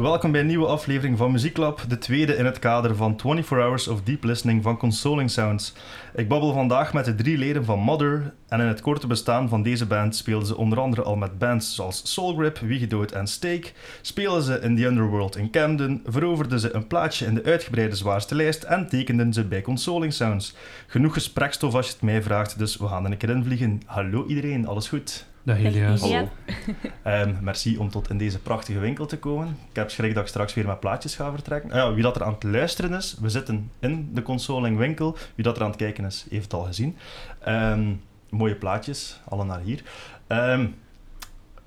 welkom bij een nieuwe aflevering van Muzieklab, de tweede in het kader van 24 Hours of Deep Listening van Consoling Sounds. Ik babbel vandaag met de drie leden van Mother en in het korte bestaan van deze band speelden ze onder andere al met bands zoals Soulgrip, Wiegedood en Steak, spelen ze in The Underworld in Camden, veroverden ze een plaatsje in de uitgebreide zwaarste lijst en tekenden ze bij Consoling Sounds. Genoeg gesprekstof als je het mij vraagt, dus we gaan er een keer in vliegen. Hallo iedereen, alles goed? Dag Elias. Ja. Ehm, merci om tot in deze prachtige winkel te komen. Ik heb schrik dat ik straks weer met plaatjes ga vertrekken. Ah ja, wie dat er aan het luisteren is, we zitten in de consoling winkel. Wie dat er aan het kijken is, heeft het al gezien. Ehm, mooie plaatjes, alle naar hier. Ehm,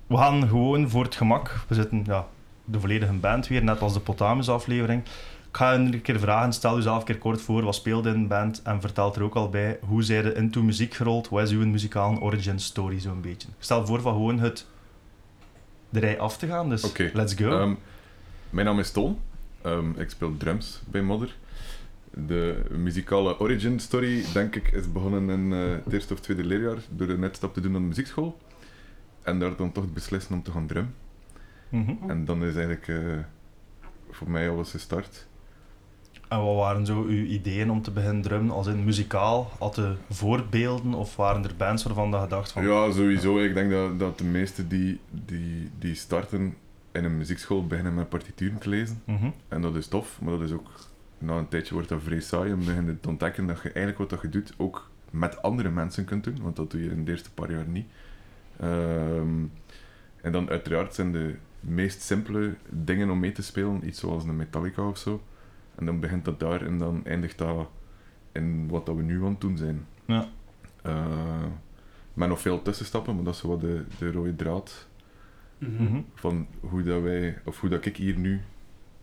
we gaan gewoon voor het gemak. We zitten ja, de volledige band weer, net als de Potamus aflevering. Ik ga een keer vragen, stel jezelf een keer kort voor, wat speelde in de band en vertel er ook al bij, hoe zij er into muziek gerold, wat is uw muzikale origin story zo'n beetje. Ik stel voor van gewoon het de rij af te gaan, dus let's go. Ehm, mijn naam is Toon. Ehm, ik speel drums bij Modder. De muzikale origin story, denk ik, is begonnen in eh, het eerste of tweede leerjaar door een uitstap te doen aan de muziekschool. En daar dan toch beslissen om te gaan drummen. Mhm. En dan is eigenlijk eh, voor mij alles gestart. En wat waren zo uw ideeën om te beginnen drummen, als in muzikaal? Had je voorbeelden of waren er bands waarvan je dacht van... Ja, sowieso. Ik denk dat, dat de meesten die, die, die starten in een muziekschool beginnen met partituren te lezen. Mhm. En dat is tof, maar dat is ook... Na een tijdje wordt dat vrij saai begin je te ontdekken dat je eigenlijk wat dat je doet ook met andere mensen kunt doen, want dat doe je in de eerste paar jaar niet. Ehm, en dan uiteraard zijn de meest simpele dingen om mee te spelen, iets zoals een Metallica of zo. En dan begint dat daar en dan eindigt dat in wat dat we nu aan het doen zijn. Ja. Eh, met nog veel tussenstappen, maar dat is wat de, de rode draad Mhm. Mhm. van hoe dat wij, of hoe dat ik hier nu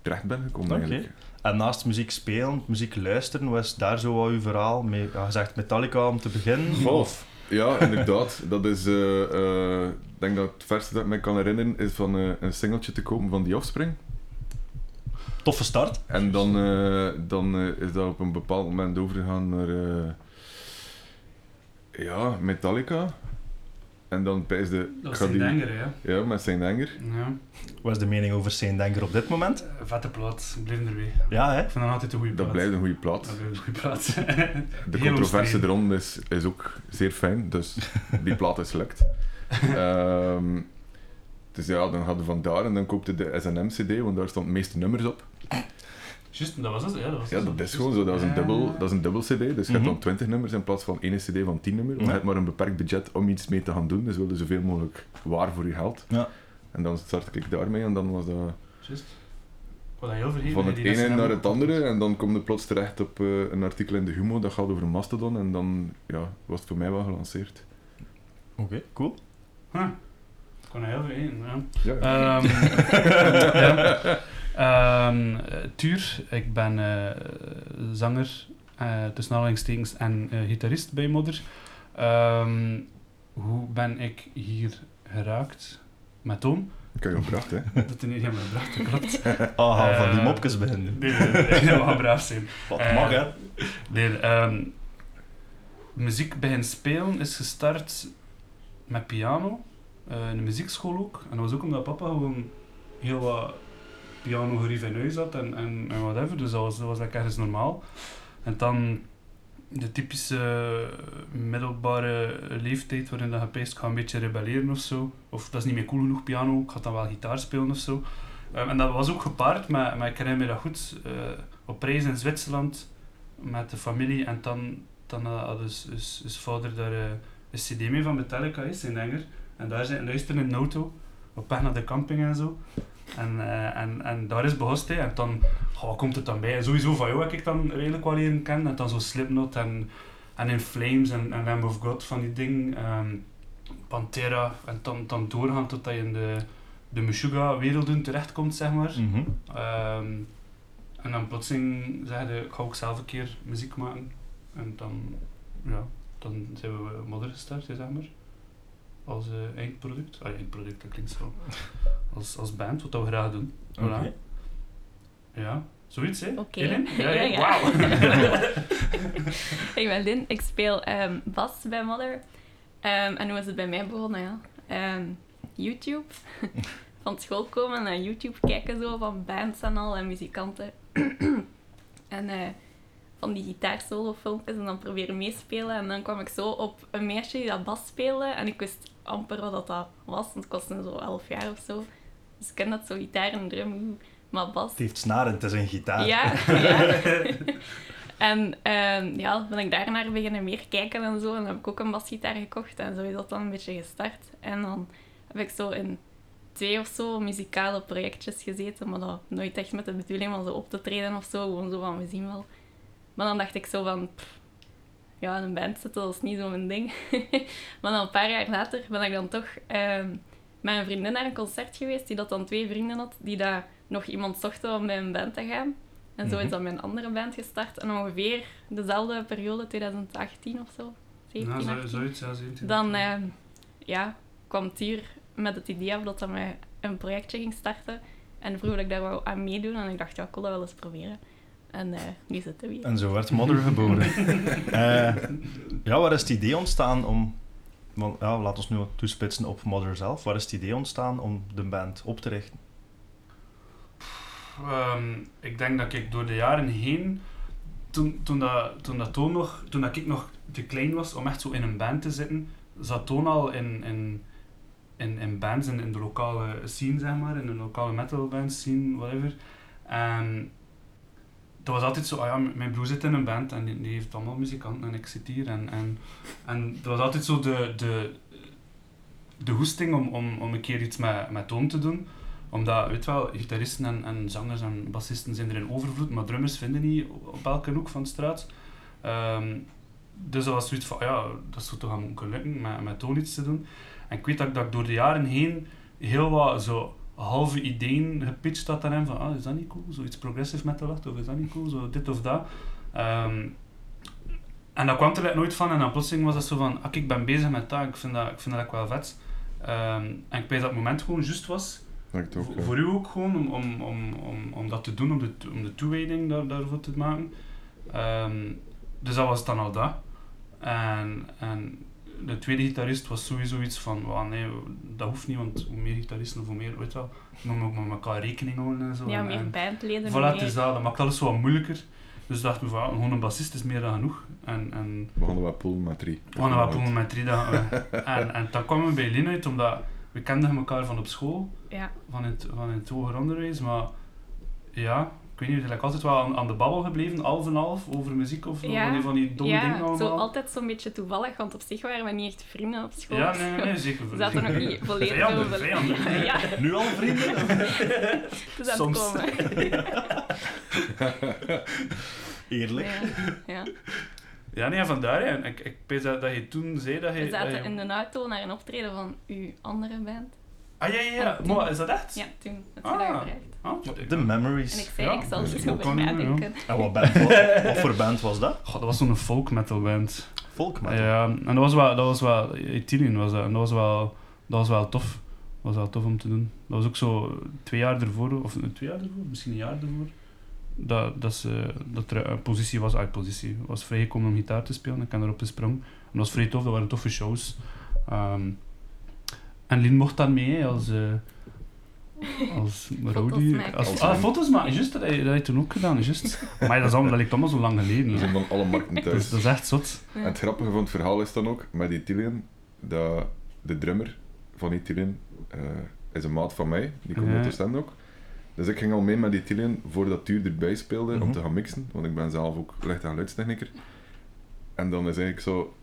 terecht ben gekomen eigenlijk. En naast muziek spelen, muziek luisteren, wat is daar zo wat uw verhaal? Mee, ja, je zegt Metallica om te beginnen? Goh. Of... Ja, inderdaad. Dat is, eh, eh, ik denk dat het verste dat ik me kan herinneren is van een singeltje te kopen van The Offspring. Toffe start. En dan, eh, dan eh, is dat op een bepaald moment overgegaan naar eh, ja, Metallica. En dan pijsde Dat was die- denger, hè. Ja, met zijn Anger. Ja. Wat is de mening over Saint Denker op dit moment? Vette plaat, blijf erbij. Ja, hè? Ik vind dat altijd een goede plaat. Dat blijft een goede plaat. Dat blijft een goede plaat. De Heel controverse erom is, is ook zeer fijn, dus die plaat is select. Ehm, dus ja, dan hadden we van daar en dan koopte de SNM-CD, want daar stond de meeste nummers op. Juist, dat was het. Ja, dat, was Ja, het. dat is gewoon zo, dat is een dubbel, dat is een dubbel CD, dus je Mhm. hebt dan 20 nummers in plaats van één CD van 10 nummers. Maar je hebt maar een beperkt budget om iets mee te gaan doen, dus wilde zoveel mogelijk waar voor je geld. Ja. En dan startte ik daarmee en dan was dat heel vergeten. van het die ene naar het andere en dan kom je plots terecht op eh, een artikel in de Humo dat gaat over Mastodon en dan ja, was het voor mij wel gelanceerd. Oké, cool. Huh. Ik kon heel vergeten, ja. Ja, Ehm, ja. Ehm, eh, Tuur, ik ben eh, zanger, eh tussen aanhalingstekens, en eh, gitarist bij Modder. Ehm, hoe ben ik hier geraakt? Met Toon? ik heb je gebracht, hè. Dat is niet helemaal bracht, dat klopt. Ah, van die mopjes beginnen. Nee, nee, nee, nee, mag braaf zijn. Wat mag, hè? Nee, ehm, muziek beginnen spelen is gestart met piano, in de muziekschool ook. En dat was ook omdat papa gewoon heel wat piano in huis had en, en, en whatever, dus dat was, dat was ergens normaal. En dan de typische middelbare leeftijd waarin dat je peest, ik ga een beetje rebelleren of zo. Of dat is niet meer cool genoeg piano, ik ga dan wel gitaar spelen of zo. Ehm, en dat was ook gepaard met, met ik herinner me dat goed, eh, op reis in Zwitserland met de familie en dan, dan had dus, dus, dus vader daar eh, een cd mee van Metallica is in Enger. En daar zijn luisteren in de auto, op weg naar de camping en zo. En, eh, en, en daar is behost. En dan wat komt het dan bij. En sowieso van jou heb ik dan redelijk wel leren kennen. En dan zo Slipknot en, en In Flames en, en Lamb of God van die dingen. ehm, Pantera. En dan, dan doorgaan totdat je in de, de Meshuggah-werelden terechtkomt, zeg maar. Mhm. Ehm, en dan plotseling zeiden ik ga ook zelf een keer muziek maken. En dan, ja, dan zijn we Modder gestart, zeg maar. Als eh, eindproduct. Ah, eindproduct, dat klinkt zo. Als, als band, wat dat we graag doen. Voilà. Oké. Ja, zoiets, hè? Oké. Ja, ja. ja. Wauw. Ik ben Lin, ik speel ehm, bas bij Mother. Ehm, en hoe is het bij mij begonnen? Ja? Ehm, YouTube. van school komen en YouTube kijken zo, van bands en al, en muzikanten. en eh, van die gitaarsolo filmpjes en dan proberen meespelen. En dan kwam ik zo op een meisje die dat bas speelde. En ik wist amper wat dat was, want ik was nu zo elf jaar of zo. Dus ik ken dat zo, gitaar en drum, maar bas... Het heeft snaren, het is een gitaar. Ja, ja. en ehm, ja, ben ik daarnaar beginnen meer kijken en zo. En dan heb ik ook een basgitaar gekocht en zo is dat dan een beetje gestart. En dan heb ik zo in twee of zo muzikale projectjes gezeten, maar dat nooit echt met de bedoeling om zo op te treden of zo. Gewoon zo van, we zien wel. Maar dan dacht ik zo van, pff, ja, een band zitten, dat is niet zo mijn ding. maar dan een paar jaar later ben ik dan toch ehm, met een vriendin naar een concert geweest, die dat dan twee vrienden had, die daar nog iemand zochten om bij een band te gaan. En zo Mhm. is dan mijn andere band gestart. En ongeveer dezelfde periode, 2018 of zo, 17, Ja, zo, 18. zoiets, ja, 17. Dan ehm, ja, kwam Tuur met het idee af dat hij een projectje ging starten. En vroeg dat ik daar wou aan meedoen. En ik dacht, ja, ik wil dat wel eens proberen. En eh, nu zitten we hier. En zo werd Mother geboren. Eh, ja, waar is het idee ontstaan om... Want, ja, laat ons nu wat toespitsen op Mother zelf. Waar is het idee ontstaan om de band op te richten? Ehm, ik denk dat ik door de jaren heen, toen, toen, dat, toen, dat Toon nog, toen dat ik nog te klein was om echt zo in een band te zitten, zat Toon al in, in, in, in bands, in, in de lokale scene, zeg maar, in de lokale metal band scene, whatever. En dat was altijd zo, ah ja, mijn broer zit in een band en die, heeft allemaal muzikanten en ik zit hier. En, en, en dat was altijd zo de, de, de hoesting om, om, om een keer iets met, met Toon te doen omdat, weet wel, gitaristen en, en zangers en bassisten zijn er in overvloed, maar drummers vinden niet op elke hoek van de straat. Ehm, dus dat was zoiets van, ja, dat zou toch moeten lukken met, met Toon iets te doen. En ik weet dat, dat ik door de jaren heen heel wat zo halve ideeën gepitcht had aan hem van, ah, is dat niet cool? Zoiets progressive metal of is dat niet cool? Zo dit of dat. Ehm, en dat kwam er like nooit van en dan plotseling was dat zo van, ah, ik ben bezig met dat, ik vind dat, ik vind dat wel vet. Ehm, en ik weet dat het moment gewoon juist was, Dat ook, voor u ook gewoon, om, om, om, om, om dat te doen, om de, om de toewijding daar, daarvoor te maken. Ehm, dus dat was dan al dat. En, en de tweede gitarist was sowieso iets van, "Wauw, nee, dat hoeft niet, want hoe meer gitaristen hoe meer, weet je wel, je moet ook met elkaar rekening houden en zo. Ja, en, meer en, bandleden. voilà, meer. het is dat, dat maakt alles wat moeilijker. Dus dachten we van, ja, gewoon een bassist is meer dan genoeg. En, en We begonnen wat poelen met drie. we gaan wat doen met drie dagen. en, en dan kwamen we bij Lin uit, omdat we kenden elkaar van op school Ja, van het, van het hoger onderwijs, maar ja, weet niet, like altijd wel aan, aan de babbel gebleven, half en half, over muziek of Ja. van die, van die domme dingen ja allemaal. zo altijd zo'n beetje toevallig, want op zich waren we niet echt vrienden op school. Ja, nee, nee, nee, zeker. We zaten nog niet volledig Vijanden, over- vijanden. Ja, ja, Nu al vrienden? het is aan Soms. het komen. Eerlijk. Ja, ja. Ja, nee, vandaar. En ik, ik weet dat, dat je toen zei dat je... We zaten je- in de auto naar een optreden van uw andere band. Ah, ja, ja, ja. Maar is dat echt? Ja, toen je Ah. dat gevraagd. Ah, De En memories. ik zei, Ja, ik zal er ik zo over wel niet, nadenken. En wat, band, wat, wat voor band was dat? Dat was zo'n folk metal band. Folk metal. Ja, en dat was wel, dat was wel, Ethylene was dat, en dat was wel, dat was wel tof. Dat was wel tof om te doen. Dat was ook zo twee jaar ervoor, of twee jaar ervoor, misschien een jaar ervoor, dat, dat, ze, dat er een positie was, uit positie, was vrijgekomen om gitaar te spelen. Ik ben erop gesprongen. En dat was vrij tof, dat waren toffe shows. Ehm, en Lien mocht dan mee als, eh als maken. Als, Als ah, foto's maken, juist, dat dat heb je toen ook gedaan, juist. Maar dat, is allemaal, dat ligt allemaal zo lang geleden. We zijn van alle markten Dat, thuis. is, dat is echt zot. En het grappige van het verhaal is dan ook, met Ethylene, dat de drummer van Ethylene eh, is een maat van mij, die komt Ja. uit Oostende ook. Dus ik ging al mee met Ethylene voordat Tuur erbij speelde om Mhm. te gaan mixen, want ik ben zelf ook licht- en geluidstechniker. En dan is eigenlijk zo,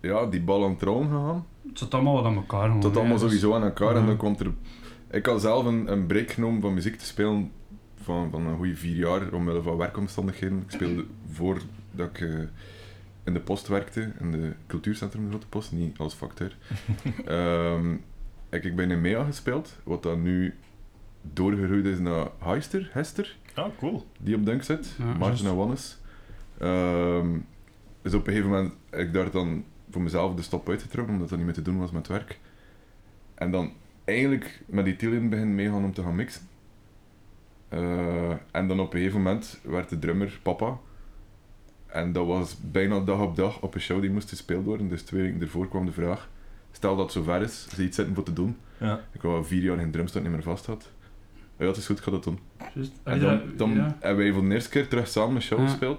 ja, die bal aan het rollen gegaan. Het zat allemaal wat aan elkaar. allemaal Dus- sowieso aan elkaar en dan komt er... Ik had zelf een, een break genomen van muziek te spelen van, van een goede vier jaar, omwille van werkomstandigheden. Ik speelde voordat ik eh, in de post werkte, in de cultuurcentrum de Grote Post, niet als facteur. Ehm, ik, ik ben in MEA gespeeld, wat dan nu doorgegroeid is naar Heister, Hester, Ah, cool. die op Dunk zit, Ja, juist. en Wannes. Ehm, dus op een gegeven moment heb ik daar dan voor mezelf de stap uitgetrokken, omdat dat niet meer te doen was met werk. En dan eigenlijk met die Tillian beginnen meegaan om te gaan mixen. Eh, en dan op een gegeven moment werd de drummer papa. En dat was bijna dag op dag op een show die moest gespeeld worden. Dus twee weken ervoor kwam de vraag: Stel dat het zover is, ze iets zitten voor te doen. Ja. Ik wou al vier jaar geen drumstok niet meer vast had. Ja, het is goed, ik ga dat doen. En dan, dan Ja, hebben wij voor de eerste keer terug samen een show Ja.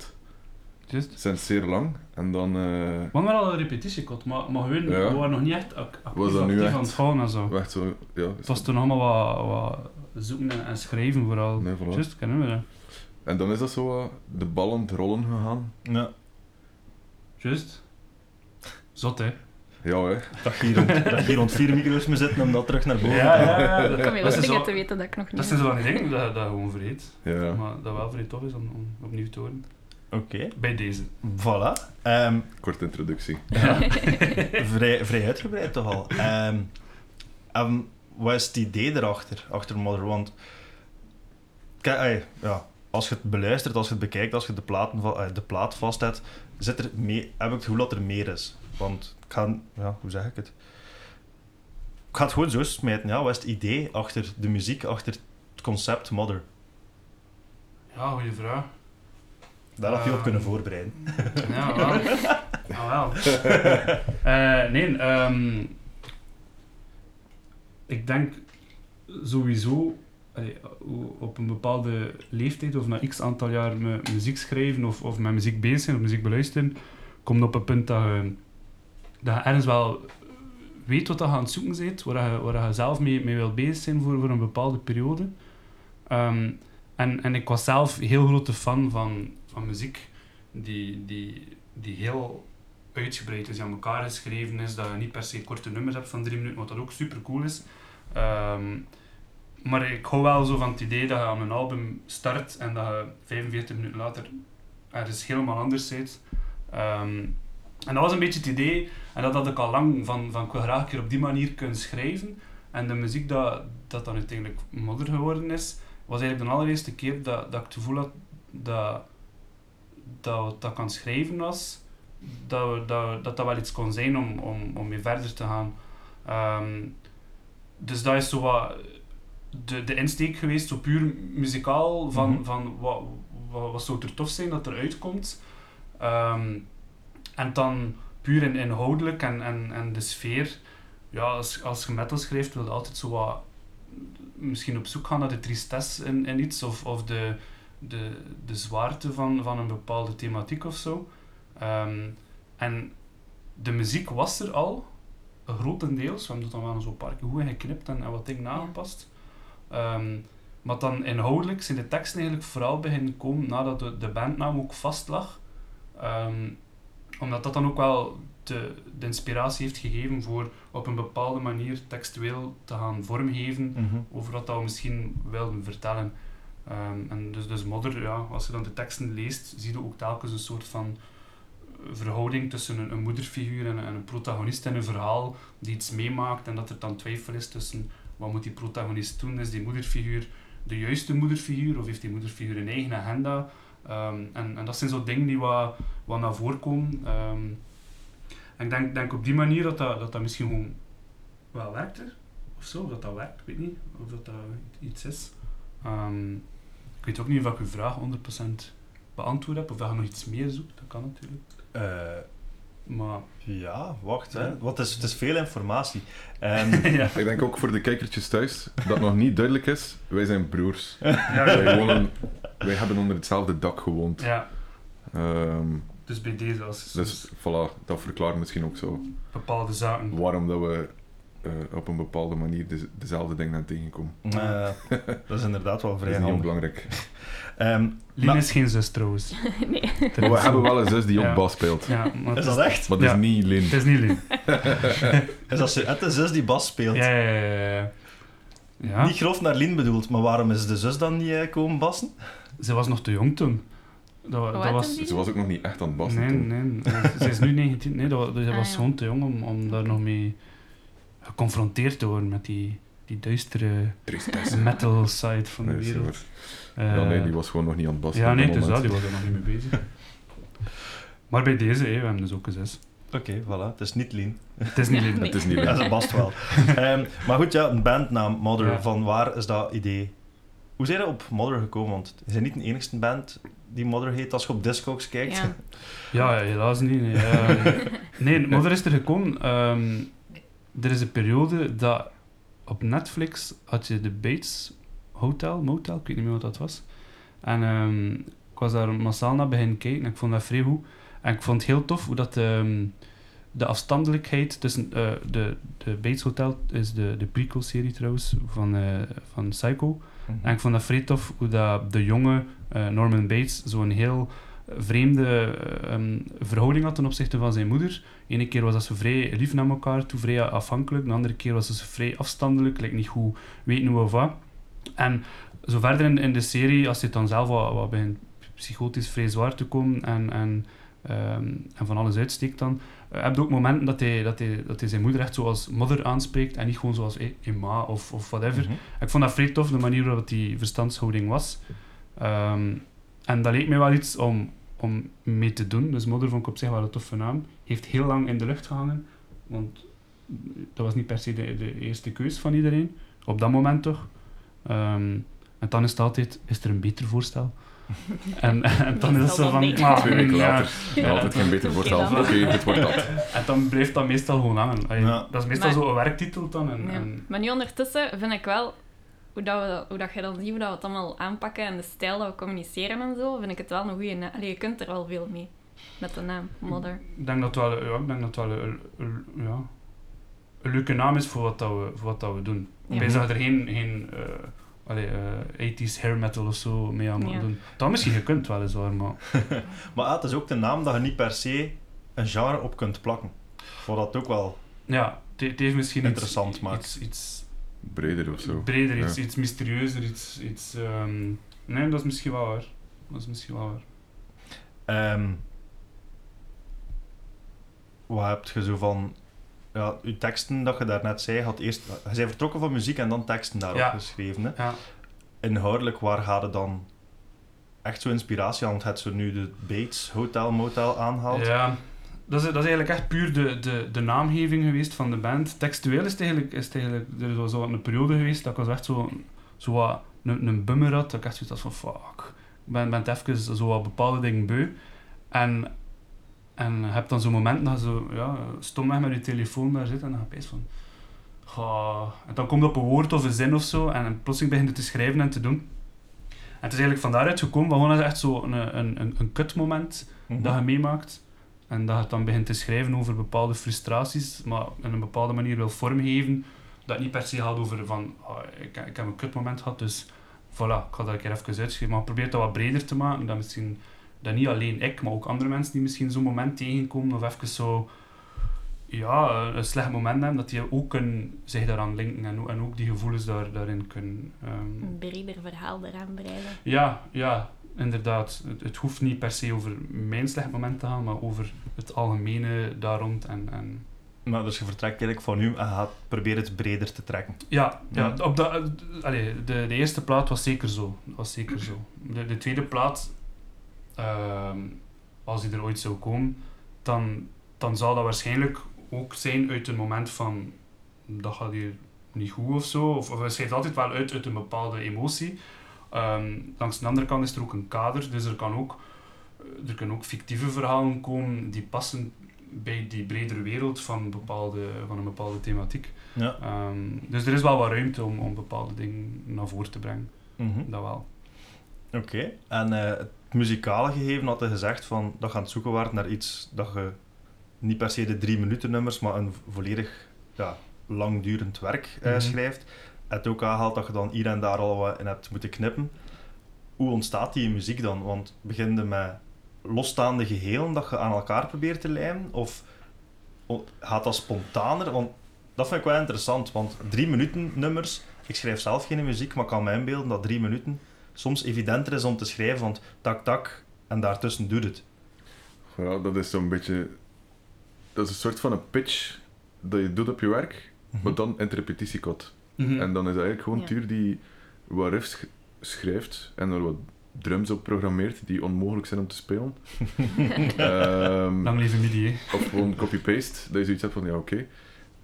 Juist. Sinds zeer lang. En dan... eh, We hadden wel al een repetitie gehad, maar, maar Ja. we waren nog niet echt ac actief, Was dat nu actief echt? aan het gaan en zo. echt zo... Ja, Het was toen allemaal wat, wat zoeken en, en schrijven vooral. Nee, voilà. Juist, ik ken hem En dan is dat zo wat de het rollen gegaan. Ja. Juist. Zot, hè? Ja, hè. Dat je hier rond, dat hier rond vier micro's moet zitten om dat terug naar boven Ja, te ja, halen. ja. Dan kom je Dat wel is dingen zo- te weten dat ik nog niet Dat zijn zo van die dingen dat, dat gewoon vergeet. Ja. Maar dat wel vrij tof is om, om opnieuw te horen. Oké, Bij deze. voilà. Ehm, Korte introductie. vrij, vrij uitgebreid toch al. Ehm, en wat is het idee erachter, achter Mother? Want ja, als je het beluistert, als je het bekijkt, als je de, platen, va- eh, de plaat vast hebt, zit er mee, heb ik het gevoel dat er meer is. Want ik ga, ja, hoe zeg ik het? Ik ga het gewoon zo smijten. Ja, wat is het idee achter de muziek, achter het concept Mother? Ja, goede vraag. Daar had je op Ehm. kunnen voorbereiden. Ja, wel. Ah, wel. Eh, nee, ehm, ik denk sowieso allee, op een bepaalde leeftijd of na x aantal jaar muziek schrijven of, of met muziek bezig zijn of muziek beluisteren, komt op een punt dat je, dat je ergens wel weet wat je aan het zoeken bent, waar je, waar je zelf mee, mee wilt bezig zijn voor, voor een bepaalde periode. Ehm, en, en ik was zelf heel grote fan van, van muziek die, die, die heel uitgebreid is, die aan elkaar geschreven is, dat je niet per se korte nummers hebt van drie minuten, wat dat ook super cool is. Ehm, maar ik hou wel zo van het idee dat je aan een album start en dat je 45 minuten later ergens helemaal anders zit. Ehm, en dat was een beetje het idee, en dat had ik al lang van, van ik wil graag een keer op die manier kunnen schrijven. En de muziek dat, dat dan uiteindelijk modder geworden is, was eigenlijk de allereerste keer dat, dat ik het gevoel had dat dat dat kan schrijven was, dat, we, dat, dat dat wel iets kon zijn om, om, om mee verder te gaan. Ehm, dus dat is zo wat de, de insteek geweest, zo puur muzikaal, van, Mhm. van wat, wat, wat zou er tof zijn dat er uitkomt. Ehm, en dan puur in, inhoudelijk en, en, en de sfeer. Ja, als, als je metal schrijft, wil je altijd zo wat misschien op zoek gaan naar de tristesse in, in iets, of, of de, de, de zwaarte van, van een bepaalde thematiek of zo. Ehm, en de muziek was er al, grotendeels. We hebben dat dan wel zo'n paar keer goed geknipt en, en wat dingen aangepast. Ehm, maar dan inhoudelijk zijn de teksten eigenlijk vooral beginnen komen nadat de, de bandnaam ook vast lag. Ehm, omdat dat dan ook wel de, de inspiratie heeft gegeven voor op een bepaalde manier textueel te gaan vormgeven Mhm. over wat dat we misschien wilden vertellen. Ehm, en dus, dus Modder, ja, als je dan de teksten leest, zie je ook telkens een soort van eh, verhouding tussen een, een moederfiguur en, en een protagonist in een verhaal die iets meemaakt en dat er dan twijfel is tussen wat moet die protagonist doen, is die moederfiguur de juiste moederfiguur of heeft die moederfiguur een eigen agenda? Ehm, en, en dat zijn zo dingen die wat, wat naar voren komen. Ehm, en ik denk, denk op die manier dat dat, dat, misschien gewoon wel werkt er of zo, of dat dat werkt, ik weet niet of dat, dat iets is. Ik weet ook niet of ik uw vraag 100% beantwoord heb, of dat je nog iets meer zoekt, dat kan natuurlijk. Eh, Maar ja, wacht. Hè. Het, is, het is veel informatie. Ehm, ja, Ik denk ook voor de kijkertjes thuis dat nog niet duidelijk is. Wij zijn broers. ja, Wij, wonen, wij hebben onder hetzelfde dak gewoond. ja, Ehm, dus bij deze als dus voilà, dat verklaart misschien ook zo bepaalde zaken. waarom dat we eh, op een bepaalde manier de, dezelfde dingen aan tegenkomen. eh, dat is inderdaad wel Dat vrij is niet onbelangrijk. Ehm, Lien maar- is geen zus trouwens. nee. Maar we hebben wel een zus die Ja. ook bas speelt. Ja, maar is het dat echt? Maar dat Ja. is niet Lin. Het is niet Lien. Is dat het zus die bas speelt? Ja, ja, ja, ja. ja. Niet grof naar Lien bedoeld, maar waarom is de zus dan niet eh, komen bassen? Ze was nog te jong toen. Dat, dat was... Ze was ook nog niet echt aan het bassen Nee, toen. nee. Ze is nu 19. Nee, dat, dat Ah, was ja. gewoon te jong om, om daar nog mee geconfronteerd te worden met die, die duistere Tristesse. metal side van de Nee, wereld. zeker. ja, nee, Eh, die was gewoon nog niet aan het bassen. Ja, nee, dat het is dat, die was er nog niet mee bezig. Maar bij deze, hè, we hebben dus ook een zes. Oké, voilà. Het is niet Lien. Het is niet. Nee. Het is niet Ja, Lin. ze bast wel. Ehm, maar goed, ja, een bandnaam, Mother. Ja. Van waar is dat idee? Hoe zijn je op Mother gekomen? Want je bent niet de enigste band die Mother heet als je op Discogs kijkt. Ja. Ja, helaas niet. Nee, Ja, nee Mother is er gekomen. ehm, er is een periode dat op Netflix had je de Bates Hotel, Motel, ik weet niet meer wat dat was. En ehm, ik was daar massaal naar beginnen kijken en ik vond dat vrij goed. En ik vond het heel tof hoe dat ehm, de afstandelijkheid tussen eh, de, de Bates Hotel is de, de prequel-serie trouwens van, eh, van Psycho. En ik vond dat vrij tof hoe dat de jonge eh, Norman Bates zo'n heel vreemde ehm, verhouding had ten opzichte van zijn moeder. Ene keer was dat ze vrij lief naar elkaar toe, vrij afhankelijk. De andere keer was ze vrij afstandelijk, like niet goed weten hoe of wat. En zo verder in, in de serie, als je dan zelf wat, wat begint psychotisch vrij zwaar te komen en, en, ehm, en van alles uitsteekt dan, uh, heb je ook momenten dat hij, dat, hij, dat hij zijn moeder echt zoals mother aanspreekt en niet gewoon zoals hey, Emma of, of whatever. Mhm. Ik vond dat vrij tof, de manier waarop die verstandshouding was. Ehm, en dat leek mij wel iets om, om mee te doen. Dus Mother vond ik op zich wel een toffe naam. Heeft heel lang in de lucht gehangen, want dat was niet per se de, de eerste keus van iedereen. Op dat moment toch. Ehm, en dan is het altijd, is er een beter voorstel? en, en dan is het zo van, maar, Twee weken later. Ja. Altijd geen beter voorstel. Oké, het wordt dat. En dan blijft dat meestal gewoon hangen. Allee, Ja. Dat is meestal Maar- zo een werktitel dan. En, Ja. en, Maar nu ondertussen vind ik wel, hoe, dat we, hoe dat je dan ziet hoe dat we het allemaal aanpakken en de stijl dat we communiceren en zo, vind ik het wel een goede naam. Allee, je kunt er wel veel mee met de naam Mother. ik denk dat het wel, ja, ik denk dat wel een, een- ja, een leuke naam is voor wat, dat we, voor wat dat we doen. Ja. Wij zouden er geen, geen eh, allee, eh, 80s hair metal of zo mee aan moeten Ja. doen. Dat misschien gekund weliswaar, maar Maar ah, het is ook de naam dat je niet per se een genre op kunt plakken. Wat dat ook wel... ja, het, het heeft misschien Interessant iets, maakt. iets, iets Breder of zo. breder, iets, Ja. iets mysterieuzer, iets... iets ehm, nee, dat is misschien wel waar. Dat is misschien wel waar. Ehm, wat heb je zo van... Ja, je teksten dat je daarnet zei, had eerst... Je zei vertrokken van muziek en dan teksten daarop Ja. geschreven. Hè? Ja. Inhoudelijk, waar gaat het dan echt zo inspiratie aan? Want het zo nu de Bates Hotel Motel aanhaalt. Ja, dat is, dat is eigenlijk echt puur de, de, de naamgeving geweest van de band. Textueel is het eigenlijk, is het eigenlijk er was zo een periode geweest dat ik was echt zo, zo wat een, een bummer had. Dat ik echt zoiets had van fuck, ik ben, ben even zo wat bepaalde dingen beu. En, en je hebt dan zo'n moment dat je zo ja, stom weg met je telefoon daar zit en dan heb je van... "Goh." En dan komt op een woord of een zin of zo en plotseling begint het te schrijven en te doen. En het is eigenlijk van daaruit gekomen, gewoon echt zo een, een, een, een kutmoment Mhm. dat je meemaakt. En dat je dan begint te schrijven over bepaalde frustraties, maar op een bepaalde manier wil vormgeven. Dat niet per se gaat over van, ah, ik, ik heb een kutmoment gehad, dus voilà, ik ga dat een keer even uitschrijven. Maar probeer dat wat breder te maken, dat misschien dat niet alleen ik, maar ook andere mensen die misschien zo'n moment tegenkomen of even zo, ja, een slecht moment hebben, dat die ook kunnen zich daaraan linken en, ook- en ook die gevoelens daar, daarin kunnen... ehm, Een breder verhaal eraan breiden. ja, ja, inderdaad. Het, het hoeft niet per se over mijn slecht moment te gaan, maar over het algemene daar rond. En, en Maar dus je vertrekt eigenlijk van nu en gaat proberen het breder te trekken. ja, ja. Ja. Op de, eh, allee, de, de eerste plaat was zeker zo. Dat was zeker zo. De, de tweede plaat, ehm, als die er ooit zou komen, dan, dan zal dat waarschijnlijk ook zijn uit een moment van dat gaat hier niet goed of zo. Of, of het schrijft altijd wel uit uit een bepaalde emotie. Ehm, langs de andere kant is er ook een kader, dus er, kan ook, eh, er kunnen ook fictieve verhalen komen die passen bij die bredere wereld van, bepaalde, van een bepaalde thematiek. Ja. Ehm, dus er is wel wat ruimte om, om bepaalde dingen naar voren te brengen. Mhm. Dat wel. Oké. En eh, het muzikale gegeven had je gezegd van dat je aan het zoeken waart naar iets dat je niet per se de drie minuten nummers, maar een volledig ja, langdurend werk eh, Mhm. schrijft. Het ook aanhaalt dat je dan hier en daar al wat in hebt moeten knippen. Hoe ontstaat die muziek dan? Want begin je met losstaande gehelen dat je aan elkaar probeert te lijmen? Of gaat dat spontaner? Want dat vind ik wel interessant, want drie minuten nummers, ik schrijf zelf geen muziek, maar ik kan me inbeelden dat drie minuten soms evidenter is om te schrijven, want tak tak en daartussen doet het. Ja, dat is zo'n beetje... Dat is een soort van een pitch dat je doet op je werk, maar dan in het Mhm. En dan is het eigenlijk gewoon Ja. Tuur die wat riffs sch- schrijft en er wat drums op programmeert die onmogelijk zijn om te spelen. Ehm, Lang leven MIDI, hè. of gewoon copy-paste, dat je zoiets hebt van ja, oké.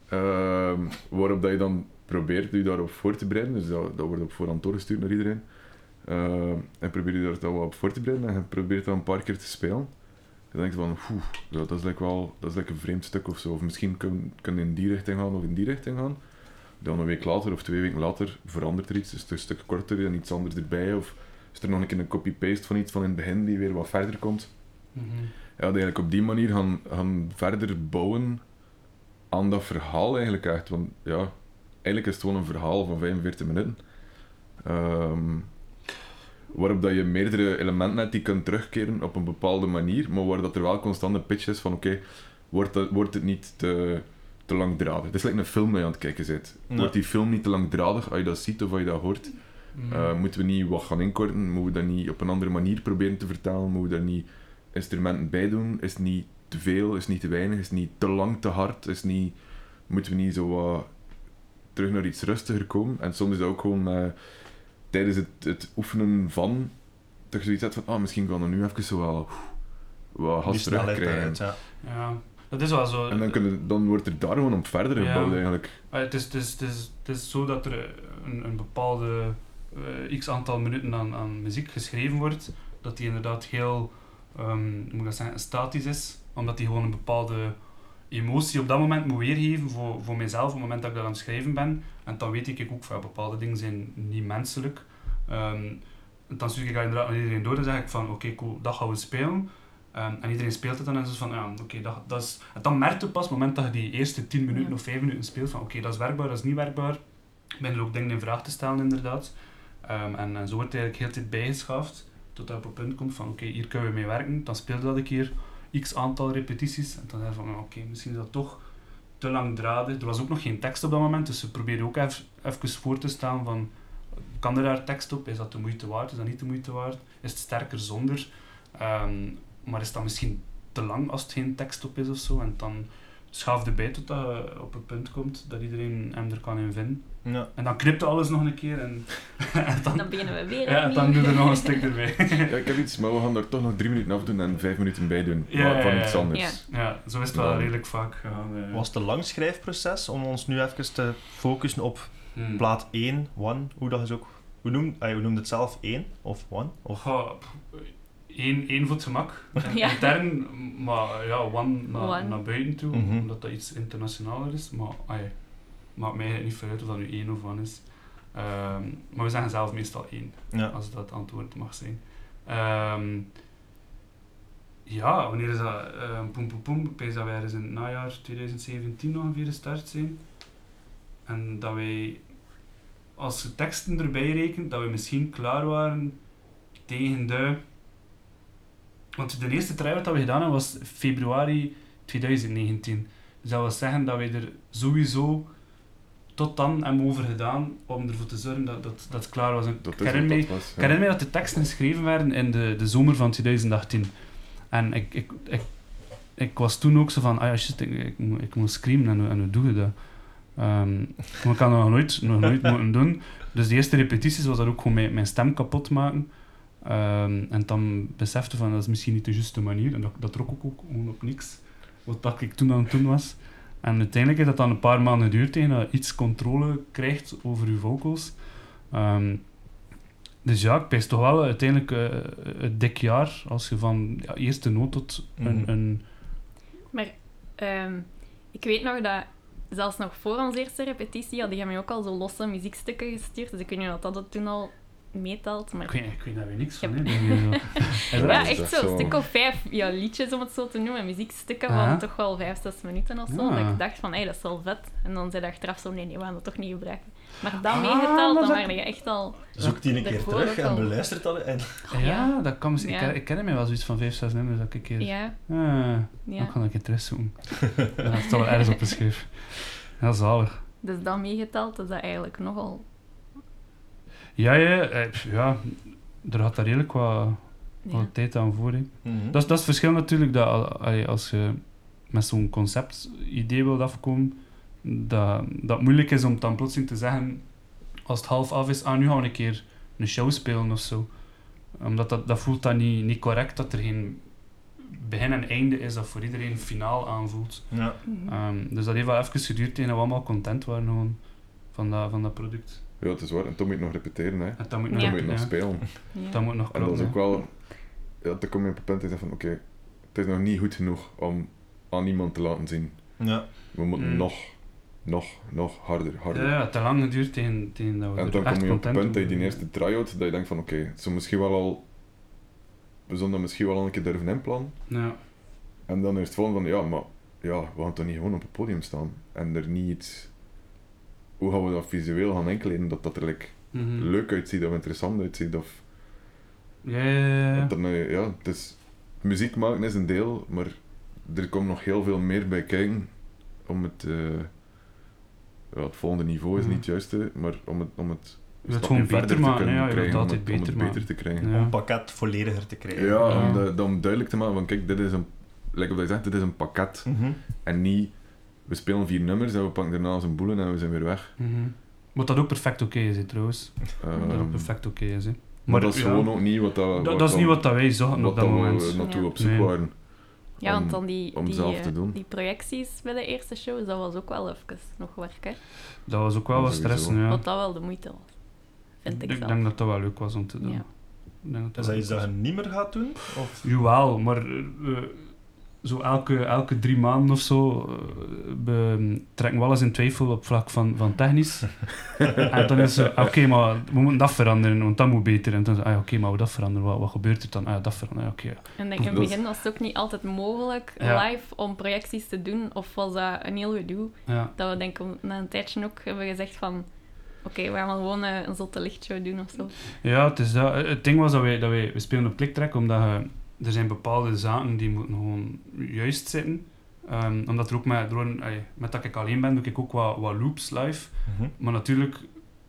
Ehm, waarop dat je dan probeert je daarop voor te bereiden, dus dat, dat wordt op voorhand doorgestuurd naar iedereen. Ehm, en probeer je daar dan wat op voor te bereiden en je probeert dat een paar keer te spelen. Je denkt van, oeh, dat is like wel dat is like een vreemd stuk of zo. Of misschien kun kun je in die richting gaan of in die richting gaan. Dan een week later of twee weken later verandert er iets. Is het een stuk korter en iets anders erbij. Of is er nog een keer een copy-paste van iets van in het begin die weer wat verder komt. Mhm. Ja, dat eigenlijk op die manier gaan, gaan verder bouwen aan dat verhaal eigenlijk echt. Want ja, eigenlijk is het gewoon een verhaal van 45 minuten. Ehm, waarop dat je meerdere elementen hebt die kunt terugkeren op een bepaalde manier, maar waar dat er wel constant een pitch is van oké, wordt, dat- wordt het niet te, te langdradig. Het is like een film dat je aan het kijken. Ja. Wordt die film niet te langdradig als je dat ziet of als je dat hoort? Mhm. Eh, moeten we niet wat gaan inkorten? Moeten we dat niet op een andere manier proberen te vertalen? Moeten we daar niet instrumenten bij doen? Is het niet te veel? Is het niet te weinig? Is het niet te lang, te hard? Is het niet... Moeten we niet zo wat terug naar iets rustiger komen? En soms is dat ook gewoon eh, tijdens het, het oefenen van dat je zoiets hebt van, ah, misschien kan er nu even zo wel wat gas terugkrijgen. Ja, dat is wel zo. En dan, kunnen, dan wordt er daar gewoon op verder Ja. gebouwd eigenlijk. Ah, het, is, het, is, het, is, het is zo dat er een, een bepaalde eh, x aantal minuten aan, aan muziek geschreven wordt, dat die inderdaad heel, ehm, moet ik dat zeggen, statisch is, omdat die gewoon een bepaalde emotie op dat moment moet weergeven voor, voor mijzelf, op het moment dat ik dat aan het schrijven ben. En dan weet ik ook van bepaalde dingen zijn niet menselijk. Ehm, en dan stuur ik inderdaad naar iedereen door en zeg ik van oké, cool, dat gaan we spelen. Ehm, en iedereen speelt het dan en zo van ja, oké, dat, dat is... En dan merk je pas, op het moment dat je die eerste 10 minuten Ja. of 5 minuten speelt, van oké, dat is werkbaar, dat is niet werkbaar. Ben er ook dingen in vraag te stellen inderdaad. Ehm, en, en zo wordt het eigenlijk heel de tijd bijgeschaafd, totdat je op het punt komt van oké, hier kunnen we mee werken. Dan speel je dat een keer, x aantal repetities. En dan je van oké, misschien is dat toch te langdradig. Er was ook nog geen tekst op dat moment, dus we probeerden ook even, even voor te stellen van kan er daar tekst op? Is dat de moeite waard? Is dat niet de moeite waard? Is het sterker zonder? Ehm, maar is dat misschien te lang als het geen tekst op is of zo? En dan schaaf erbij tot dat je op het punt komt dat iedereen hem er kan in vinden. Ja. En dan knipt alles nog een keer en, en dan, Dan beginnen we weer ja, dan opnieuw. doe er nog een stuk erbij. Ja, ik heb iets, maar we gaan daar toch nog drie minuten afdoen en vijf minuten bij doen. Ja, maar van ja, iets ja. anders. Ja, zo is het wel Dan- redelijk vaak gegaan. Was het een lang schrijfproces om ons nu even te focussen op Hmm. plaat 1, one, hoe dat is ook... Hoe noem, hoe noemde het zelf? 1 of one? Of, één, één voor het gemak. Ja. Intern, maar ja, one naar, One. naar buiten toe, Mhm. omdat dat iets internationaler is. Maar ai, maakt mij eigenlijk niet veel uit of dat nu één of one is. Ehm, maar we zeggen zelf meestal één, ja. als dat het antwoord mag zijn. Ehm, ja, wanneer is dat? Ehm poem poem poem. Ik denk dat wij ergens in het najaar 2017 ongeveer gestart zijn. En dat wij, als je teksten erbij rekent, dat we misschien klaar waren tegen de... Want de eerste try-out dat we gedaan hebben was februari 2019. Dus dat wil zeggen dat wij er sowieso tot dan hebben over gedaan om ervoor te zorgen dat, dat, dat het klaar was. En Dat ik herinner wat me dat de teksten geschreven werden in de, de zomer van 2018. En ik, ik, ik, ik was toen ook zo van, ah ja, shit, ik, ik, moet- ik moet screamen en, en hoe doe je dat? Ehm, maar ik had dat nog nooit, nog nooit moeten doen. Dus de eerste repetities was dat ook gewoon mijn, mijn stem kapot maken. Ehm, en dan besefte van, dat is misschien niet de juiste manier. En dat, dat trok ook, ook gewoon op niks. Wat dat ik toen aan het doen was. En uiteindelijk heeft dat dan een paar maanden geduurd tegen dat je iets controle krijgt over je vocals. Ehm, dus ja, ik pijs toch wel uiteindelijk eh, het dik jaar als je van ja, eerste noot tot een, Mhm. een Maar ehm, ik weet nog dat zelfs nog voor onze eerste repetitie hadden jij mij ook al zo losse muziekstukken gestuurd. Dus ik weet niet of dat het toen al meetelt. Maar Ik weet, ik weet daar weer niks van. Ja. Hè. Ja, echt echt zo. zo. Een stuk of vijf ja, liedjes, om het zo te noemen. Muziekstukken van toch wel vijf, zes minuten of zo. Ja. Dat ik dacht van, hé, dat is wel vet. En dan zei je achteraf zo, nee, nee, we gaan dat toch niet gebruiken. Maar dat Ah, meegeteld, dan dat- waren je echt al... Zoek die een keer terug en al. beluister dat. En... ja, dat kan misschien. Ja. Ik, ken- ik ken mij wel zoiets van vijf, zes nummers dat ik een keer. Ja, Ah, ja. Dan kan ik een keer terugzoeken. ja, dat is toch wel ergens opgeschreven. Ja, zalig. Dus dat meegeteld is dat eigenlijk nogal... Ja, ja, eh, ja, er gaat daar redelijk wat, Ja. wat tijd aan voor. Mhm. Dat, is, dat is het verschil natuurlijk, dat allee, als je met zo'n concept-idee wilt afkomen, dat, dat het moeilijk is om dan plotseling te zeggen, als het half af is, ah, nu gaan we een keer een show spelen of zo. Omdat dat, dat voelt dan niet, niet correct, dat er geen begin en einde is dat voor iedereen finaal aanvoelt. Ja. Mhm. Ehm, dus dat heeft wel even geduurd tegen we allemaal content waren gewoon van dat, van dat product. Ja, het is waar. En toen moet je nog repeteren, hè. En dat moet nog, Dan moet je nog spelen. Ja. dat moet nog En dat kloppen. is ook wel... Ja, dan kom je op het punt dat je zegt van, oké, het is nog niet goed genoeg om aan iemand te laten zien. Ja. We moeten Mm. nog, nog, nog harder, harder. Ja, ja, te lang geduurd tegen, tegen dat we En dan kom je op het punt dat je die eerste try-out, dat je denkt van oké, zo misschien wel al... We zullen dat misschien wel al een keer durven inplannen. Ja. En dan is het volgende van, ja, maar ja, we gaan toch niet gewoon op het podium staan en er niet iets... Hoe gaan we dat visueel gaan inkleden, dat dat er like, Mhm. leuk uitziet of interessant uitziet of... Ja, ja, ja, ja. Muziek maken is een deel, maar er komt nog heel veel meer bij kijken om het... eh, ja, het volgende niveau is Mhm. niet het juiste, maar om het, om het Je wilt stapje gewoon verder beter te maken. kunnen Ja, je wilt krijgen, om altijd het, om het beter beter te krijgen. Ja. Om het pakket vollediger te krijgen. Ja, Ja. Om, de, om duidelijk te maken van kijk, dit is een, like wat je zegt, dit is een pakket. Mhm. En niet, we spelen vier nummers en we pakken daarna zijn boelen en we zijn weer weg. Mhm. Wat dat ook perfect oké is, trouwens. Wat dat ook Ehm, perfect oké is. Hè. maar dat is ja, gewoon ook niet wat dat, dat, dat is niet wat dat wij zochten op wat dat dat moment. we naartoe Ja. op zoek Nee. waren. Ja, want Om- dan die, om die, zelf eh, te doen. die projecties bij de eerste show, dat was ook wel even nog werk, hè. Dat was ook wel wat stress. Ja. Wat dat wel de moeite was. Vind ik, ik zelf. denk dat dat wel leuk was om te doen. Ja. Denk Is dat iets dat je niet meer gaat doen? Of? Jawel, maar eh, eh, zo elke, elke drie maanden of zo eh, we trekken we alles in twijfel op vlak van, van technisch. en dan is het zo, oké, maar we moeten dat veranderen, want dat moet beter. En dan is het, ah, oké, maar we dat veranderen, wat, wat gebeurt er dan? Ah, ja, dat veranderen, ja, oké. En denk in het begin was het ook niet altijd mogelijk Ja. live om projecties te doen, of was dat een heel gedoe? Ja. Dat we denk ik na een tijdje ook hebben gezegd van, oké, we gaan gewoon eh, een zotte lichtshow doen of zo. Ja, het, is dat. het ding was dat wij, dat wij, we spelen op kliktrek omdat je, er zijn bepaalde zaken die moeten gewoon juist zitten. Ehm, omdat er ook met, door, met dat ik alleen ben, doe ik ook wat, wat loops live. Mhm. Maar natuurlijk,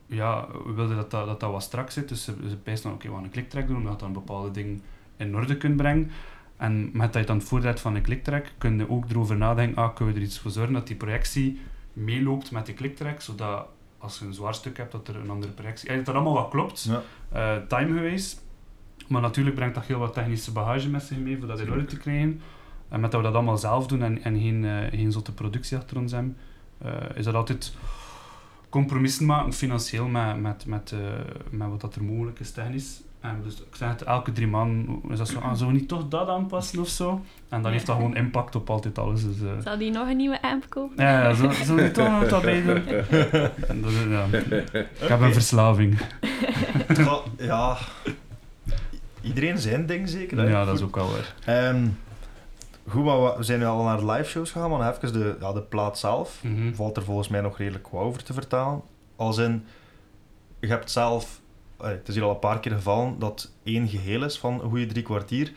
ja, we wilden dat dat, dat, dat wat strak zit. Dus ze, ze dan, oké, we gaan een kliktrack doen, omdat je dan bepaalde dingen in orde kunt brengen. En met dat je dan het voorzet van een kliktrack, kun je ook erover nadenken, ah, kunnen we er iets voor zorgen dat die projectie meeloopt met die kliktrack, zodat als je een zwaar stuk hebt, dat er een andere projectie... Ja, dat dat allemaal wat klopt, Ja. eh time geweest. Maar natuurlijk brengt dat heel wat technische bagage met zich mee, voor dat in orde te krijgen. En met dat we dat allemaal zelf doen en, en geen, eh, geen zotte productie achter ons hebben, eh, is dat altijd compromissen maken, financieel, met, met, met, eh, met wat dat er mogelijk is technisch. En dus, ik zeg het, elke drie maanden is dat zo, ah, zullen we niet toch dat aanpassen of zo? En dan Ja. heeft dat gewoon impact op altijd alles. Dus, eh, Zou die nog een nieuwe amp kopen? ja, ja, zo, zo niet toch nog wat bij doen. En dat is- ja. Ik heb een verslaving. Ja. Iedereen zijn ding zeker. hè? Ja, dat is ook wel waar. Ehm, goed, maar we- zijn nu al naar de live shows gegaan, maar even de, ja, de plaat zelf. Mhm. Valt er volgens mij nog redelijk wat over te vertalen. Als in, je hebt zelf, eh, het is hier al een paar keer gevallen, dat één geheel is van een goede drie kwartier.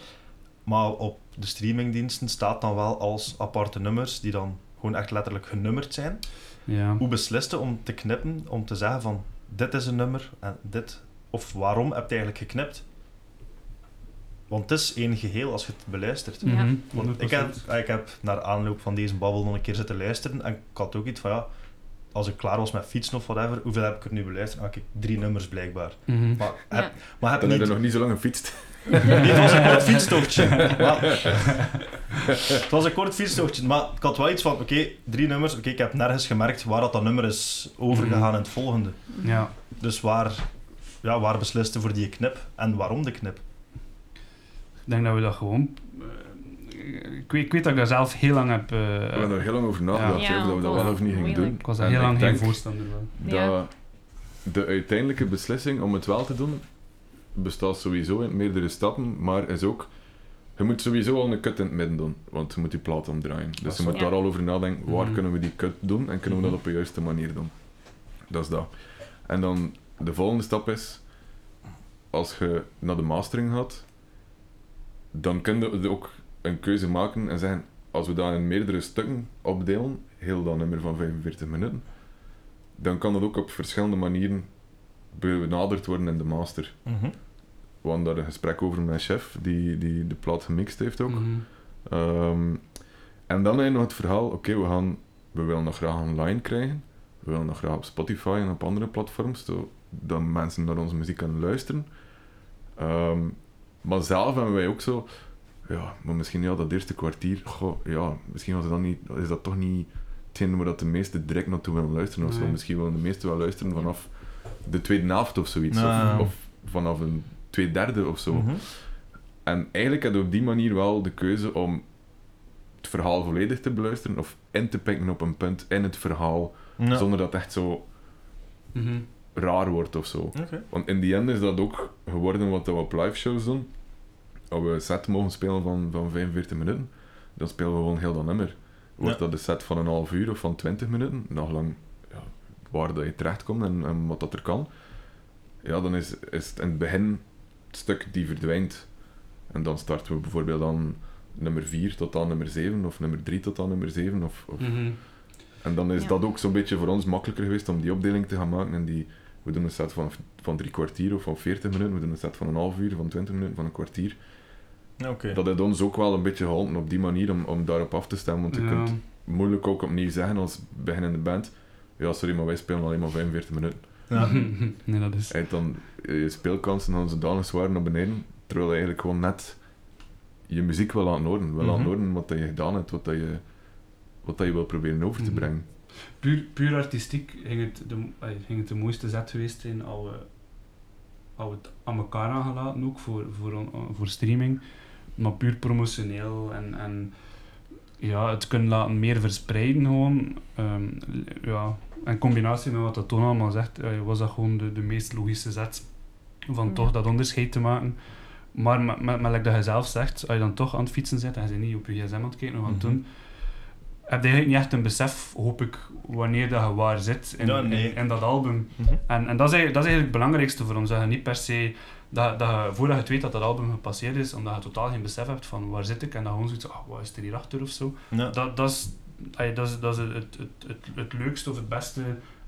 Maar op de streamingdiensten staat dan wel als aparte nummers, die dan gewoon echt letterlijk genummerd zijn. Ja. Hoe besliste om te knippen, om te zeggen van, dit is een nummer en dit, of waarom heb je eigenlijk geknipt? Want het is één geheel als je het beluistert. Ja. Mhm. Want ik heb, ik heb naar aanloop van deze babbel nog een keer zitten luisteren en ik had ook iets van ja, als ik klaar was met fietsen of whatever, hoeveel heb ik er nu beluisterd? Ah, kijk, drie nummers blijkbaar. Mhm. Maar heb, Ja. maar heb Dan heb niet... je nog niet zo lang gefietst. Nee, het was een kort fietstochtje. Maar, het was een kort fietstochtje, maar ik had wel iets van, oké, drie nummers, oké, ik heb nergens gemerkt waar dat, dat nummer is overgegaan in het volgende. Ja. Dus waar, ja, waar besliste voor die knip en waarom de knip? Ik denk dat we dat gewoon... eh, ik, weet, ik weet dat ik daar zelf heel lang heb... eh, We hebben er heel lang over nagedacht, Ja. dat we dat wel of niet gingen doen. ik was daar heel lang geen voorstander van. Ja. dat de uiteindelijke beslissing om het wel te doen bestaat sowieso in meerdere stappen, maar is ook je moet sowieso al een cut in het midden doen, want je moet die plaat omdraaien. Dus je moet daar al over nadenken, waar Mhm. kunnen we die cut doen en kunnen we dat Mhm. op de juiste manier doen. Dat is dat. En dan de volgende stap is, als je naar de mastering gaat, dan kun je ook een keuze maken en zeggen, als we dat in meerdere stukken opdelen, heel dat nummer van 45 minuten, dan kan dat ook op verschillende manieren benaderd worden in de master. We hadden daar een gesprek over met mijn chef, die, die de plaat gemixt heeft ook. Mhm. Ehm, en dan heb je nog het verhaal, oké, we gaan we willen nog graag online krijgen. We willen nog graag op Spotify en op andere platforms, zodat mensen naar onze muziek kunnen luisteren. Ehm, maar zelf hebben wij ook zo, ja, maar misschien ja, dat eerste kwartier, goh, ja, misschien was het dan niet, is dat toch niet hetgeen waar dat de meesten direct naartoe willen luisteren of zo. Nee. Misschien willen de meesten wel luisteren vanaf de tweede helft of zoiets, of, of vanaf een twee derde of zo. Mhm. En eigenlijk had je op die manier wel de keuze om het verhaal volledig te beluisteren of in te pikken op een punt in het verhaal, zonder dat echt zo Mhm. Raar wordt of zo. Want in die end is dat ook geworden wat we op live shows doen. Als we een set mogen spelen van, van 45 minuten, dan spelen we gewoon heel dat nummer. Wordt Ja. dat een set van een half uur of van 20 minuten, nog lang ja, waar dat je terechtkomt en, en wat dat er kan, ja, dan is, is het in het begin het stuk die verdwijnt. En dan starten we bijvoorbeeld aan nummer 4 tot aan nummer 7, of nummer 3 tot aan nummer 7. Of, of Mhm. en dan is Ja. dat ook zo'n beetje voor ons makkelijker geweest om die opdeling te gaan maken. En die, we doen een set van, van drie kwartier of van 40 minuten, we doen een set van een half uur, van 20 minuten, van een kwartier. Oké. Dat heeft ons ook wel een beetje geholpen op die manier om, om daarop af te stemmen. Want je Ja. kunt moeilijk ook opnieuw zeggen als beginnende band: Ja, sorry, maar wij spelen alleen maar 45 minuten. Ja. nee, dat is... Je hebt dan eh, je speelkansen dan zodanig zwaar naar beneden, terwijl je eigenlijk gewoon net je muziek wil laten horen. Wil laten Mhm. horen wat dat je gedaan hebt, wat dat je, wat dat je wil proberen over te Mhm. brengen. Puur, puur artistiek ging het, de, ging het de mooiste zet geweest zijn als we, we het aan elkaar aangelaten ook voor, voor, voor streaming. Maar puur promotioneel en, en ja, het kunnen laten meer verspreiden gewoon. Ehm, ja, in combinatie met wat dat Toon allemaal zegt, eh, was dat gewoon de, de meest logische zet van Ja. toch dat onderscheid te maken. Maar met, met, met like dat je zelf zegt, als je dan toch aan het fietsen zit en je bent niet op je gsm aan het kijken of aan het Mhm. doen, heb je eigenlijk niet echt een besef, hoop ik, wanneer dat je waar zit in, Ja, nee. in, in dat album. Mhm. En, en dat, is eigenlijk, dat is eigenlijk het belangrijkste voor ons. Dat je niet per se, dat, dat je, voordat je het weet dat dat album gepasseerd is, omdat je totaal geen besef hebt van waar zit ik en dan gewoon zoiets, ah, wat is er hierachter of zo. Ja. Dat, dat is, dat is, dat is het, het, het, het leukste of het beste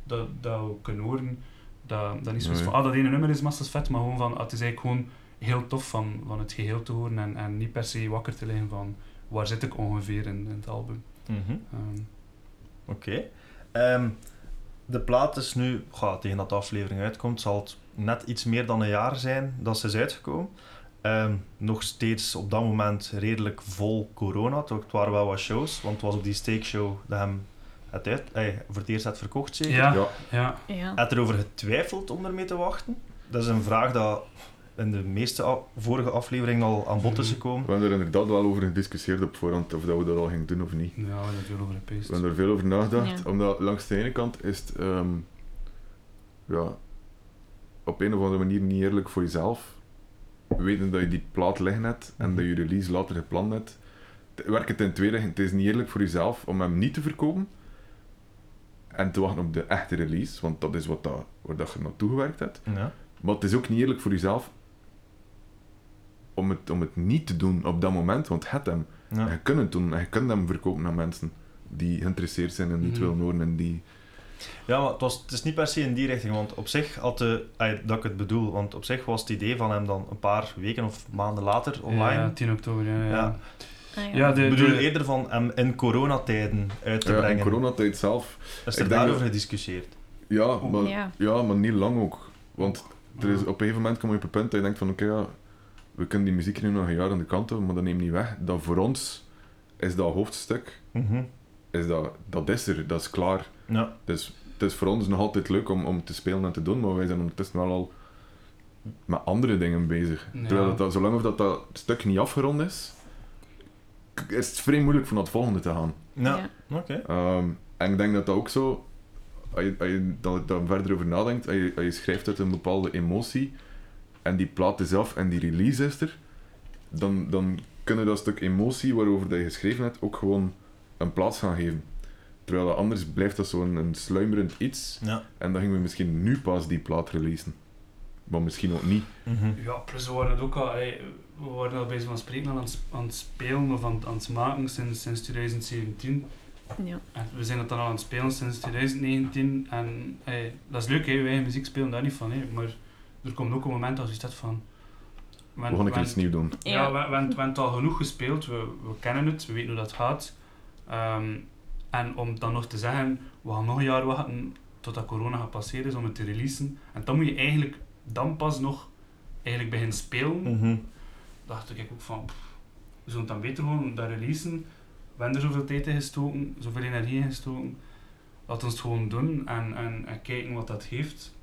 dat, dat we kunnen horen. Dat, dat niet zo is Nee. van, ah, dat ene nummer is massas vet, maar gewoon van, ah, het is eigenlijk gewoon heel tof van, van het geheel te horen en, en niet per se wakker te liggen van waar zit ik ongeveer in, in het album. Mhm. Ehm, Oké. Ehm, de plaat is nu, goh, tegen dat de aflevering uitkomt, zal het net iets meer dan een jaar zijn dat ze is uitgekomen. Ehm, nog steeds op dat moment redelijk vol corona. Toch, het waren wel wat shows, want het was op die steakshow dat hem het uit, eh, voor het eerst had verkocht zeker. ja, Ja. ja. Ja. Had erover getwijfeld om ermee te wachten? Dat is een vraag dat in de meeste vorige afleveringen al aan bod is Mhm. gekomen. We hebben er inderdaad wel over gediscussieerd op voorhand of dat we dat al gingen doen of niet. Ja, we hebben er veel over gepeest. We hebben er veel over nagedacht, Ja. omdat langs de ene kant is het ehm, ja, op een of andere manier niet eerlijk voor jezelf. Weten dat je die plaat liggen hebt en dat je release later gepland hebt. Het werkt het in twee richtingen. Het is niet eerlijk voor jezelf om hem niet te verkopen en te wachten op de echte release, want dat is wat dat, waar dat je naartoe gewerkt hebt. Ja. Maar het is ook niet eerlijk voor jezelf om het, om het niet te doen op dat moment, want het hem. En je kunt het doen en je kunt hem verkopen aan mensen die geïnteresseerd zijn en die het willen horen en die... Ja, maar het, was, het is niet per se in die richting, want op zich had de, ay, dat ik het bedoel, want op zich was het idee van hem dan een paar weken of maanden later online. Ja, 10 oktober, ja. ja. Ja. Ah, Ja, ik de, bedoel de- eerder van hem in coronatijden uit te Ja, in brengen. coronatijd zelf, Is er daarover dat- gediscussieerd? ja, maar, Ja. ja, maar niet lang ook. Want er is, op een gegeven moment kom je op een punt dat je denkt van oké, ja, we kunnen die muziek nu nog een jaar aan de kant houden, maar dat neemt niet weg. Dat voor ons is dat hoofdstuk, Mhm. is dat, dat is er, dat is klaar. Ja. Dus het is voor ons nog altijd leuk om, om te spelen en te doen, maar wij zijn ondertussen wel al met andere dingen bezig. Ja. Terwijl dat, dat, zolang of dat, dat stuk niet afgerond is, is het vrij moeilijk om naar het volgende te gaan. Ja. Ja. Oké. Ehm, en ik denk dat dat ook zo, als je, als je daar daar verder over nadenkt, als je, als je schrijft uit een bepaalde emotie, en die plaat is af en die release is er, dan, dan kunnen dat stuk emotie waarover dat je geschreven hebt ook gewoon een plaats gaan geven. Terwijl dat anders blijft dat zo'n een sluimerend iets, Ja. en dan gingen we misschien nu pas die plaat releasen. Maar misschien ook niet. Mhm. Ja, plus we waren het ook al, ey, we waren al bij zo'n spreken al aan, het- aan het spelen of aan, het- aan het maken sinds, sinds 2017. Ja. En we zijn het dan al aan het spelen sinds 2019. En dat is leuk, hè, wij eigen muziek spelen daar niet van. Hè, maar er komt ook een moment als je zegt van... We gaan een keer iets nieuws doen. Ja, we, we, hebben- we hebben al genoeg gespeeld, we, we kennen het, we weten hoe dat gaat. Ehm, en om dan nog te zeggen, we gaan nog een jaar wachten totdat corona gepasseerd is om het te releasen. En dan moet je eigenlijk dan pas nog eigenlijk beginnen spelen. Mhm. dacht ik ook van, pff, we zullen het dan beter gewoon dat releasen. We hebben er zoveel tijd in gestoken, zoveel energie in gestoken. Laat ons het gewoon doen en, en, en kijken wat dat geeft.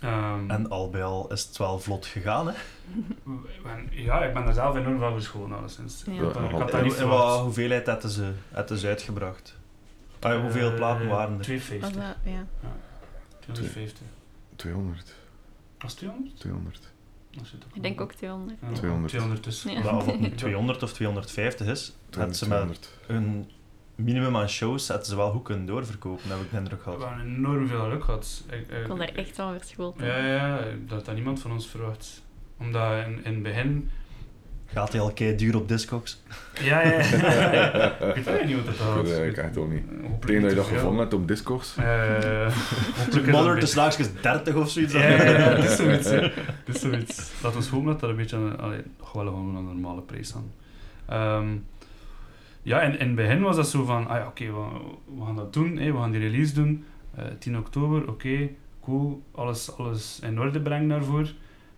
Ehm, En al bij al is het wel vlot gegaan, hè? ja, ik ben daar zelf enorm van verscholen, alleszins. Ja. Ik had, dat- ik had dat niet En wat hoeveelheid hadden ze, hadden ze uitgebracht? Ah, hoeveel Eh, platen waren er? 250. Was dat, ja. 250. 200. Was het 200? 200. Dat zit ook Ik denk ook 200. Ja, 200. 200 tussen. Ja. Wel, Of het nu 200 of 250 is, hadden ze met 200. een minimum aan shows hadden ze wel goed kunnen doorverkopen, heb ik de indruk We gehad. hebben enorm veel geluk gehad. Ik, ik, Ik kon daar echt van verschoten. Ja, ja, dat had niemand van ons verwacht. Omdat in, in het begin... Gaat hij al kei duur op Discogs? Ja, ja, ja. ik weet niet wat dat Ik was. weet echt ook niet. Tegen dat je niet dat te gevonden hebt op Discogs. Eh, dat Modder een de slaagjes 30 of zoiets. Ja, ja, ja, het is zoiets. hè. Het is zoiets. Laten we hopen dat dat een beetje allee, nog wel gewoon aan een normale prijs aan. Ehm, ja, in, in het begin was dat zo van, ah ja, oké, we, we gaan dat doen, hè, we gaan die release doen. Eh 10 oktober, oké, cool, alles, alles in orde brengen daarvoor.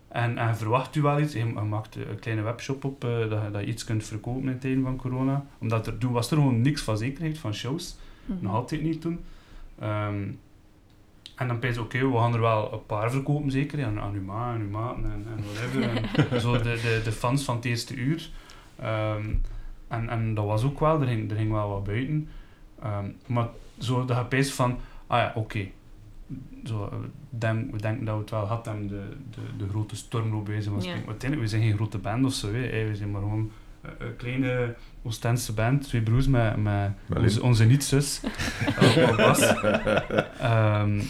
En, en verwacht u wel iets. Je, maakt een kleine webshop op, eh, dat, je- dat je iets kunt verkopen in tijden van corona. Omdat er, toen was er gewoon niks van zekerheid van shows. Mhm. Nog altijd niet toen. Ehm, en dan pees oké, we gaan er wel een paar verkopen zeker, aan, aan uw ma, aan uw maten en, en whatever. en zo de, de, de fans van het eerste uur. Ehm, en, en dat was ook wel, er ging, er ging wel wat buiten. Ehm, maar zo de gepees van, ah ja, oké. Zo, eh, denk, we denken dat we het wel hadden en de, de, de grote stormloop bezig was. Ja. Maar Uiteindelijk, we zijn geen grote band of zo, hè. We zijn maar gewoon eh, een kleine Oostense band, twee broers met, met onze, onze niet-zus. Ehm,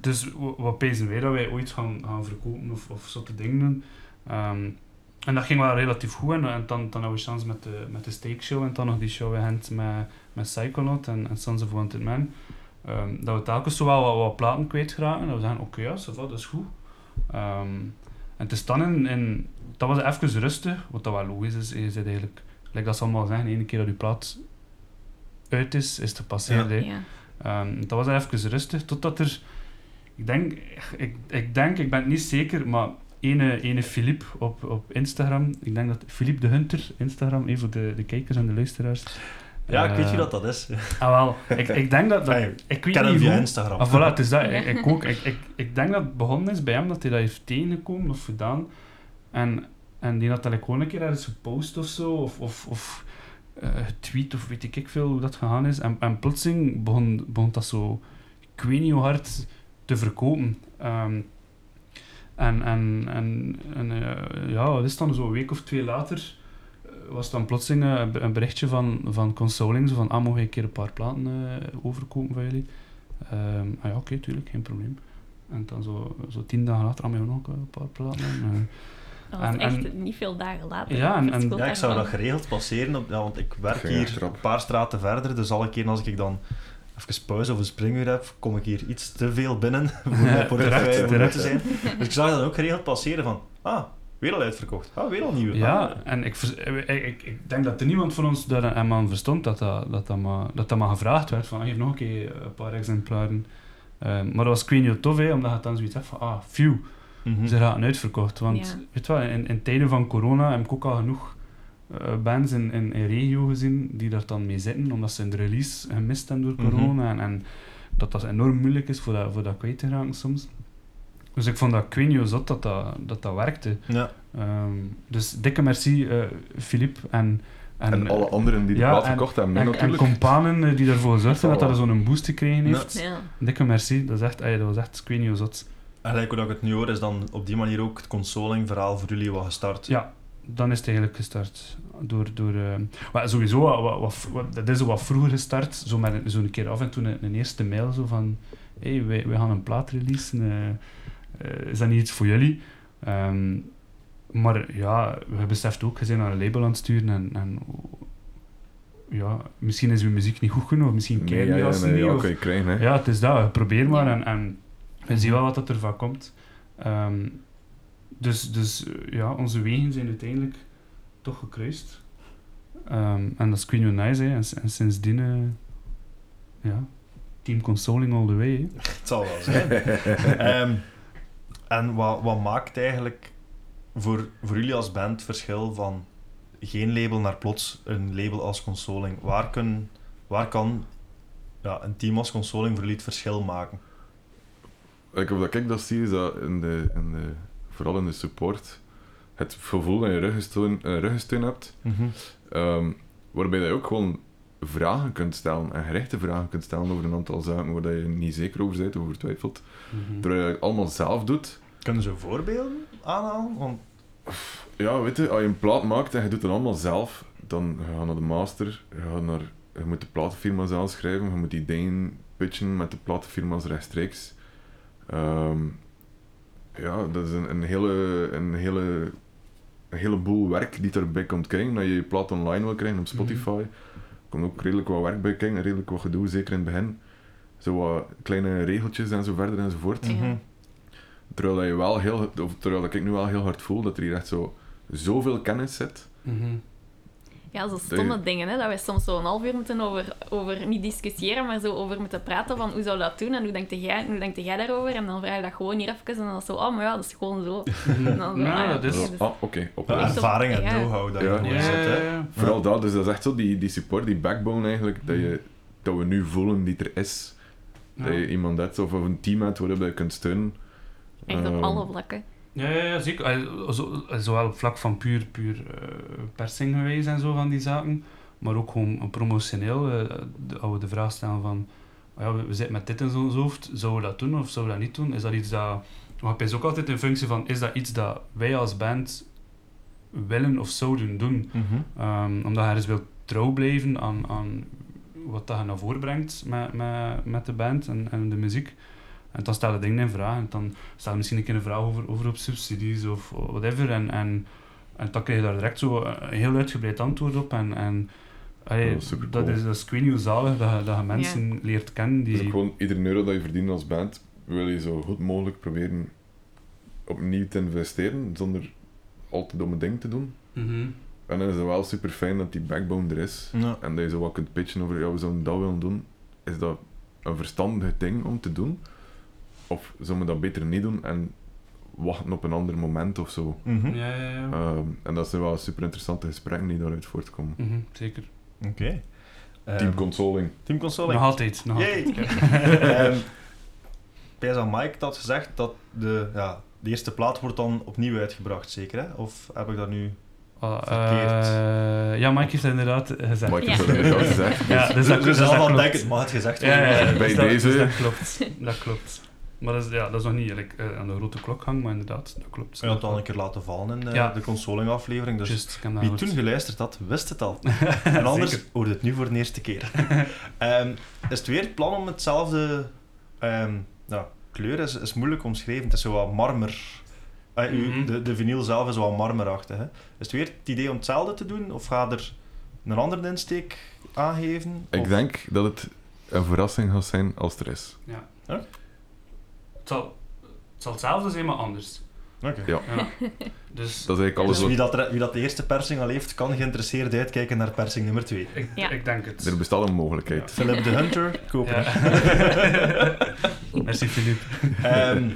dus wat pezen wij dat wij ooit gaan, gaan verkopen of, of zotte dingen doen. Ehm, en dat ging wel relatief goed. En, en dan, dan hadden we chance met de, met de Steak Show en dan nog die show in Gent met, met Psychonaut en, en Sons of Wanted Men. Ehm, dat we telkens zo wel wat, wat platen kwijtraken. Dat we zeggen, oké, ja, va, dat is goed. Ehm, en het is dan in, in... Dat was even rustig, wat dat wel logisch is. Je zit eigenlijk... Like dat ze allemaal zeggen, de ene keer dat je plaat uit is, is het gepasseerd. Ja. Ehm, dat was even rustig, totdat er... Ik denk, ik, ik denk, ik ben het niet zeker, maar ene, ene Philippe op, op Instagram, ik denk dat Philippe de Hunter, Instagram, even voor de, de kijkers en de luisteraars. Ja, ik weet Eh, wie dat, dat is. Ah, wel. Ik, ik denk dat... dat Hey, ik weet ken hem niet via hoe. Instagram. Ah, voilà, het is dat. Ik, ik ook. Ik, ik, ik denk dat het begonnen is bij hem, dat hij dat heeft tegengekomen of gedaan. En, en die had dat gewoon een keer ergens gepost of zo, of, of, of eh, getweet, of weet ik veel hoe dat gegaan is. En, en plotseling begon, begon dat zo, ik weet niet hoe hard, te verkopen. Ehm, en en, en, en eh, ja, wat is dan zo een week of twee later eh, was dan plotseling eh, een be- een berichtje van, van Consoling, zo van, ah, mogen ik een keer een paar platen eh, overkopen van jullie? Ehm, ah ja, oké, tuurlijk, geen probleem. En dan zo, zo tien dagen later, ah, nog een paar platen. En, Dat was En- echt en- niet veel dagen later. Ja, en- Ja, ik zou dat geregeld passeren, op, ja, want ik werk hier een paar straten verder, dus alle keer als ik dan even pauze of een springuur heb, kom ik hier iets te veel binnen voor mijn portefeuille om te zijn. Dus ik zag dat ook geregeld passeren van, ah, weer al uitverkocht. Ah, weer al nieuwe. Ja, Ah. en ik, vers- ik, ik, ik denk dat er niemand van ons daar aan aan verstond dat dat, dat, dat, maar, dat dat maar gevraagd werd van, ah, geef nog een keer een paar exemplaren. Ehm, maar dat was niet hoe tof, hè, omdat je dan zoiets hebt van, ah, phew, Mhm. ze raken uitverkocht. Want, Ja. weet je wel, in, in tijden van corona heb ik ook al genoeg eh, bands in, in, in regio gezien die daar dan mee zitten, omdat ze in de release gemist hebben door Mhm. corona. En, en dat dat enorm moeilijk is voor dat, voor dat kwijt te raken soms. Dus ik vond dat, ik weet niet hoe zot dat dat, dat, dat werkte. Ja. Ehm, dus dikke merci, eh Philippe. En, en, En alle anderen die de ja, plaat en- verkocht hebben, en, nee, en natuurlijk. companen eh, die ervoor zorgden dat dat zo'n boost gekregen heeft. Ja. Dikke merci, dat, is echt, ey, dat was echt, ik weet niet hoe zot. En gelijk hoe dat ik het nu hoor, is dan op die manier ook het consoling-verhaal voor jullie wat gestart. Ja, dan is het eigenlijk gestart. Door, door, eh, maar sowieso, wat, wat, wat- wat- dat is zo wat vroeger gestart. Zo met een- zo'n keer af en toe een, een eerste mail zo van... Hé, hey, wij, wij gaan een plaat releasen. eh, eh, is dat niet iets voor jullie? Ehm, maar ja, we beseft ook, je bent naar een label aan het sturen en... en ja, misschien is uw muziek niet goed genoeg, misschien Nee, kennen ja, die ja, nee, niet. ja, of- kan je krijgen, hè. ja, het is dat. Probeer maar Ja. en, en we zien wel wat dat ervan komt. Ehm, dus, dus eh, ja, onze wegen zijn uiteindelijk toch gekruist. Ehm, en dat is Queen Nice, hè. En, sindsdien, eh, ja, Team Consoling all the way, hè. Het zal wel zijn. Ehm, en wat, wat maakt eigenlijk voor, voor jullie als band het verschil van geen label naar plots een label als consoling? Waar, kun, waar kan ja, een team als consoling voor jullie het verschil maken? like, wat ik dat zie, is dat in de, in de, vooral in de support, het gevoel dat je ruggensteun, eh, ruggensteun hebt, Mhm. ehm, waarbij je ook gewoon vragen kunt stellen, en gerichte vragen kunt stellen over een aantal zaken waar je niet zeker over bent, over twijfelt. Mhm. Terwijl je het allemaal zelf doet, Kunnen ze voorbeelden aanhalen? Want Ja, weet je, als je een plaat maakt en je doet het allemaal zelf, dan ga je naar de master, je, gaat naar, je moet de platenfirma zelf schrijven, je moet die dingen pitchen met de platenfirma's rechtstreeks. Ehm, ja, dat is een, een, hele, een, hele, een heleboel werk die erbij komt kijken, dat je je plaat online wil krijgen op Spotify. Er komt ook redelijk wat werk bij kijken, redelijk wat gedoe, zeker in het begin. Zo wat kleine regeltjes en zo verder enzovoort. Ja. Mhm. Terwijl, dat je wel heel, of terwijl dat ik nu wel heel hard voel dat er hier echt zo zoveel kennis zit. Mhm. Ja, zo stomme dingen, hè, dat we soms zo een half uur moeten over, over, niet discussiëren, maar zo over moeten praten van hoe zou dat doen en hoe denkt jij, hoe denkt jij daarover? En dan vraag je dat gewoon hier even en dan is zo, oh, maar ja, dat is gewoon zo. En dan zo, Ja, ah, ja, dat is- oké, Zo, dus- ah, oké, Ja. ervaring en know-how dat je gewoon zit. Hè. ja. Vooral dat, dus dat is echt zo die, die support, die backbone eigenlijk, dat, je, dat we nu voelen die er is. Dat je iemand hebt of een team hebt waarop je kunt steunen. Echt op Ehm, alle vlakken. Ja, ja, ja, zeker. Zo- Zowel op vlak van puur, puur eh, persing geweest en zo van die zaken, maar ook gewoon promotioneel. de- als we de vraag stellen van, oh ja, we, we zitten met dit in ons hoofd, zouden we dat doen of zouden we dat niet doen? Is dat iets dat... Maar het is ook altijd in functie van, is dat iets dat wij als band willen of zouden doen? Mhm. Ehm, omdat je ergens wilt trouw blijven aan, aan wat dat je naar voren brengt met, met, met de band en, en de muziek. En dan stel je dingen in vraag. En dan stel je misschien een keer een vraag over, over op subsidies of whatever. En, en, en dan krijg je daar direct zo een heel uitgebreid antwoord op. En, en allee, Dat is dat, is, dat is ik weet zalig dat je, dat je mensen leert kennen die... Dus gewoon iedere euro dat je verdient als band, wil je zo goed mogelijk proberen opnieuw te investeren, zonder al te domme dingen te doen. Mhm. En dan is het wel super fijn dat die backbone er is. Ja. En dat je zo wat kunt pitchen over, ja, we zouden dat willen doen. Is dat een verstandig ding om te doen? Of zouden we dat beter niet doen en wachten op een ander moment of zo? Mhm. Ja, ja, ja. Ehm, en dat zijn wel super interessante gesprekken die daaruit voortkomen. Mhm, zeker. Oké. Team Ehm, Consoling. Team Consoling. Nog altijd. Nog altijd. Ehm, Pijs aan Mike had gezegd dat de, ja, de eerste plaat wordt dan opnieuw uitgebracht, zeker? Hè? Of heb ik dat nu... Ah, Verkeerd. eh, ja, Mike heeft dat inderdaad gezegd. Maar ik heb Ja. dat inderdaad gezegd. Ja, dus- dus dat, dus dus zelf dat aan klopt. denken, mag het gezegd Ja, worden? ja, ja, Bij dus dat, deze- dus dat klopt. Dat klopt. Maar dat is, ja, dat is nog niet like, eh, aan de grote klok hangen, maar inderdaad, dat klopt. Je had het al een keer laten vallen in de, Ja. de Consoling-aflevering, dus Just, wie toen geluisterd had, wist het al. En anders hoorde het nu voor de eerste keer. Ehm, is het weer het plan om hetzelfde... ehm nou, kleur is, is moeilijk omschreven. Het is zo wat marmer. Eh, Mhm. de, de vinyl zelf is wat marmerachtig. Hè? Is het weer het idee om hetzelfde te doen? Of gaat er een andere insteek aangeven? Ik Of- denk dat het een verrassing gaat zijn als er is. Het zal, het zal hetzelfde zijn, maar anders. Oké. Ja. Ja. Dus Dat is eigenlijk alles Dus wie dat, er- wie dat de eerste persing al heeft, kan geïnteresseerd uitkijken naar persing nummer 2. ik, Ja. ik denk het. Er bestaat een mogelijkheid. Philip de Hunter, kopen. Ja. Merci, Philippe. Ehm,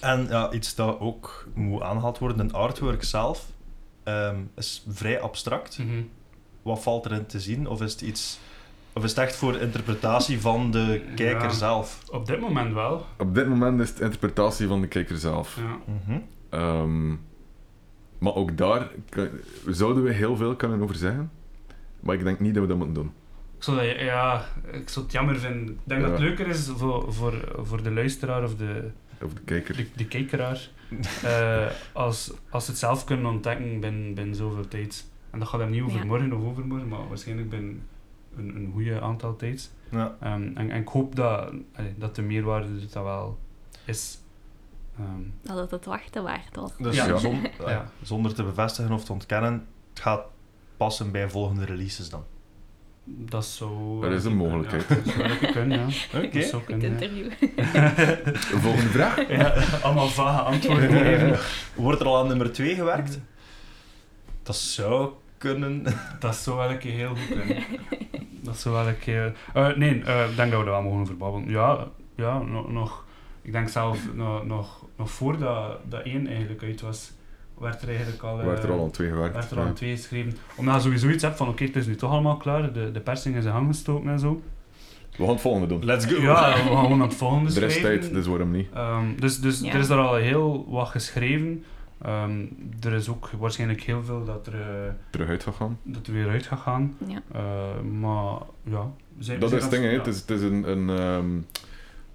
en ja, iets dat ook moet aangehaald worden, een artwork zelf ehm, is vrij abstract. Mhm. Wat valt erin te zien? Of is het iets... Of is het echt voor interpretatie van de kijker Ja. zelf? Op dit moment wel. Op dit moment is het interpretatie van de kijker zelf. Ja. Mhm. Ehm, maar ook daar kan- zouden we heel veel kunnen over zeggen. Maar ik denk niet dat we dat moeten doen. Ik zou, dat, ja, ik zou het jammer vinden. Ik denk Ja. dat het leuker is voor, voor, voor de luisteraar of de, Of de kijker. de, de kijkeraar eh, als, als ze het zelf kunnen ontdekken binnen, binnen zoveel tijd. En dat gaat hem niet over Ja. morgen of overmorgen, maar waarschijnlijk binnen een, een goede aantal tijd. Ja. Ehm, en, en ik hoop dat, allee, dat de meerwaarde er dat wel is. Ehm, Dat het het wachten waard was. Dus Ja. zon- Ja. zonder te bevestigen of te ontkennen, het gaat passen bij volgende releases dan. dat zou... Dat is een mogelijkheid. Ja, dat zou lekker kunnen, ja. Oké. Goed kunnen, ja. interview. Volgende vraag. Ja, allemaal vage antwoorden geven. Wordt er al aan nummer 2 gewerkt? Dat zou kunnen. Dat zou wel een keer heel goed kunnen. Dat zou wel een keer... Eh, nee, eh, ik denk dat we er wel mogen over babbelen. Ja, ja nog, nog... Ik denk zelf nog, nog, nog voordat dat één eigenlijk uit was, werd er eigenlijk al... We werd er eh, al aan twee gewerkt. werd er al ja. twee geschreven. Omdat je sowieso iets hebt van, oké, het is nu toch allemaal klaar, de, de persing is in gang gestoken en zo. We gaan het volgende doen. Let's go. Ja, we gaan gewoon het volgende Er is schrijven. tijd, dus waarom niet? Ehm, dus dus Ja. er is daar al heel wat geschreven. Ehm, er is ook waarschijnlijk heel veel dat er, eh, Terug uit gaan gaan. dat er weer uit gaat gaan. Ja. Eh, maar ja, Dat is het ding, ja. Het is, het is een, een, ehm,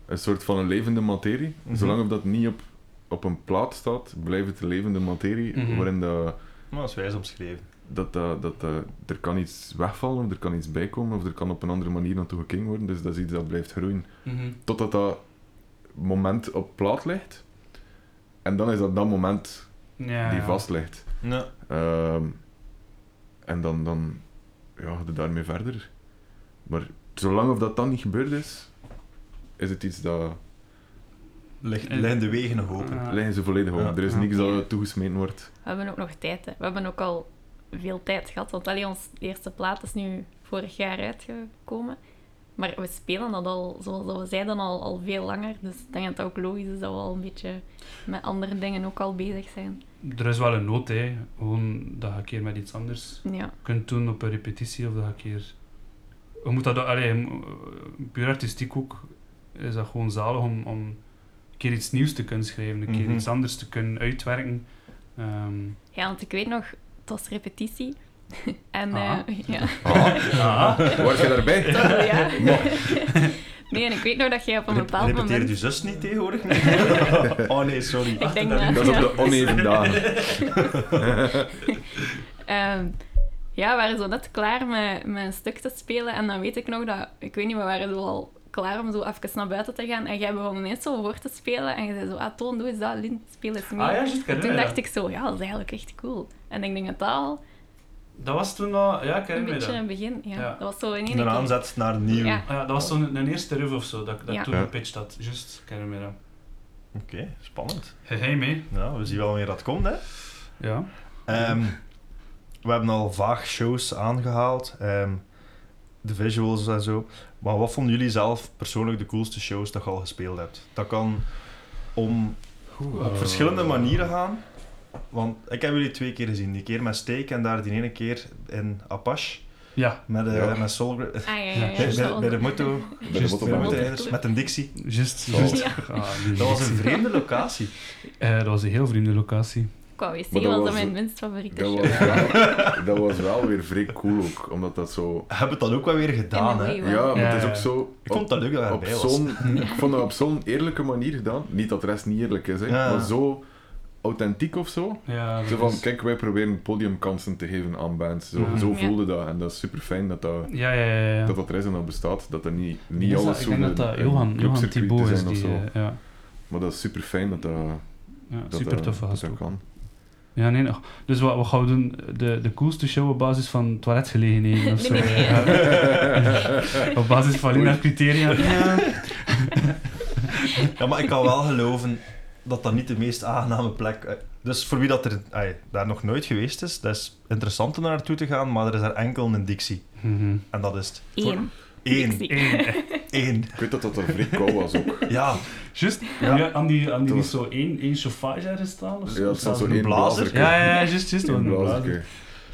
een soort van een levende materie. Mhm. Zolang dat niet op, op een plaat staat, blijft het een levende materie, Mhm. waarin dat, Maar dat is wijs omschreven. dat, dat, dat, dat- er kan iets wegvallen, of er kan iets bijkomen, of er kan op een andere manier naartoe gekeken worden. Dus dat is iets dat blijft groeien. Mhm. Totdat dat moment op plaat ligt. En dan is dat dat moment Ja, die ja. vast ligt. Ja. Ehm, en dan, dan ja, ga je daarmee verder. Maar zolang of dat dan niet gebeurd is, is het iets dat Ligt, liggen de wegen nog open. Ja. liggen ze volledig op. Ja. Er is Ja. niks dat toegesmeten wordt. We hebben ook nog tijd. Hè. We hebben ook al veel tijd gehad. Want allee, ons eerste plaat is nu vorig jaar uitgekomen. Maar we spelen dat al, zoals we zeiden, al, al veel langer. Dus ik denk dat het ook logisch is dat we al een beetje met andere dingen ook al bezig zijn. Er is wel een nood, hè. Gewoon dat je een keer met iets anders Ja, kunt doen op een repetitie of dat je een keer. Je moet dat, allee, puur artistiek ook, is dat gewoon zalig om, om een keer iets nieuws te kunnen schrijven, een keer Mhm. iets anders te kunnen uitwerken. Ehm, ja want ik weet nog, het was repetitie. en Ah. eh, ja, ah, Word je daarbij? toch, ja. Nee, en ik weet nog dat jij op een bepaald Repeteert moment... je zus niet tegenwoordig? oh nee, sorry. Ik denk dat... Dat is ja. op de oneven dagen. Ehm, ja, we waren zo net klaar met, met een stuk te spelen. En dan weet ik nog dat... Ik weet niet, we waren zo al klaar om zo even naar buiten te gaan. En jij begon ineens zo voor te spelen. En je zei zo, ah, Toon, doe eens dat. Lin, speel eens mee. Ah ja, en toen dacht ik zo, ja, dat is eigenlijk echt cool. En ik denk dat al dat was toen al, ja, ik een herinner me beetje dat. een begin... Ja, Ja. dat was zo in één Een aanzet naar nieuw. Ja. Ja, dat was zo'n een eerste riff of zo, dat, dat Ja. toen Ja. gepitcht had. Juist, ik herinner me dat. Oké, spannend. Hey, hey mee. Nou, we zien wel wanneer dat komt, hè. Ja. Ehm, we hebben al vaag shows aangehaald. ehm, de visuals en zo. Maar wat vonden jullie zelf persoonlijk de coolste shows dat je al gespeeld hebt? Dat kan om op Eh, verschillende manieren gaan. Want ik heb jullie twee keer gezien. Die keer met Steak en daar die ene keer in Apache. Ja, Met, eh Ja. met Soul... Ah, ja, ja, Ja. ja. bij, zo bij, bij de moto... Bij de Juist, Met, de een Dixie. Ja. Ah, Dat was een vreemde locatie. Eh, dat was een heel vreemde locatie. Qua wc Maar was dat mijn minst favoriete Dat show. was, wel, dat was wel weer vrij cool ook, omdat dat zo... Hebben het dan ook wel weer gedaan, hè? Ja, maar Ja, het is ook zo... Ik vond dat leuk dat hij op was. ik vond dat op zo'n eerlijke manier gedaan. Niet dat de rest niet eerlijk is, hè, Ja. maar zo authentiek of zo. Ja, Zo van, is- kijk, wij proberen podiumkansen te geven aan bands. Zo, Ja. zo Ja. voelde dat. En dat is super fijn dat dat, ja, ja, ja. ja. dat, dat er is en dat bestaat. Dat dat niet, niet Is dat- alles ik denk dat dat Johan, Johan Thibault is zijn of die... zo. eh, ja, Maar dat is super fijn dat dat, ja dat, super dat, toffe dat, kan. Ja, nee, nog. Dus wat, wat gaan we doen? De, de coolste show op basis van toiletgelegenheden of zo? Nee, nee, nee. Ja. op basis van. Lina criteria. Ja. Ja, maar ik kan wel geloven dat dat niet de meest aangename plek is. Dus voor wie dat er ai, daar nog nooit geweest is, dat is interessant om daar naartoe te gaan, maar er is er enkel een Dixie. Mhm. En dat is het. Eén. Eén. Eén. Ik weet dat dat er vrij was ook. Ja, Juist, Ja. ja. aan die, aan die was- zo één, één chauffage ergens staan of zo? Ja, het staat zo een één blazer. Ja, ja, ja, juist, juist. Een blazer.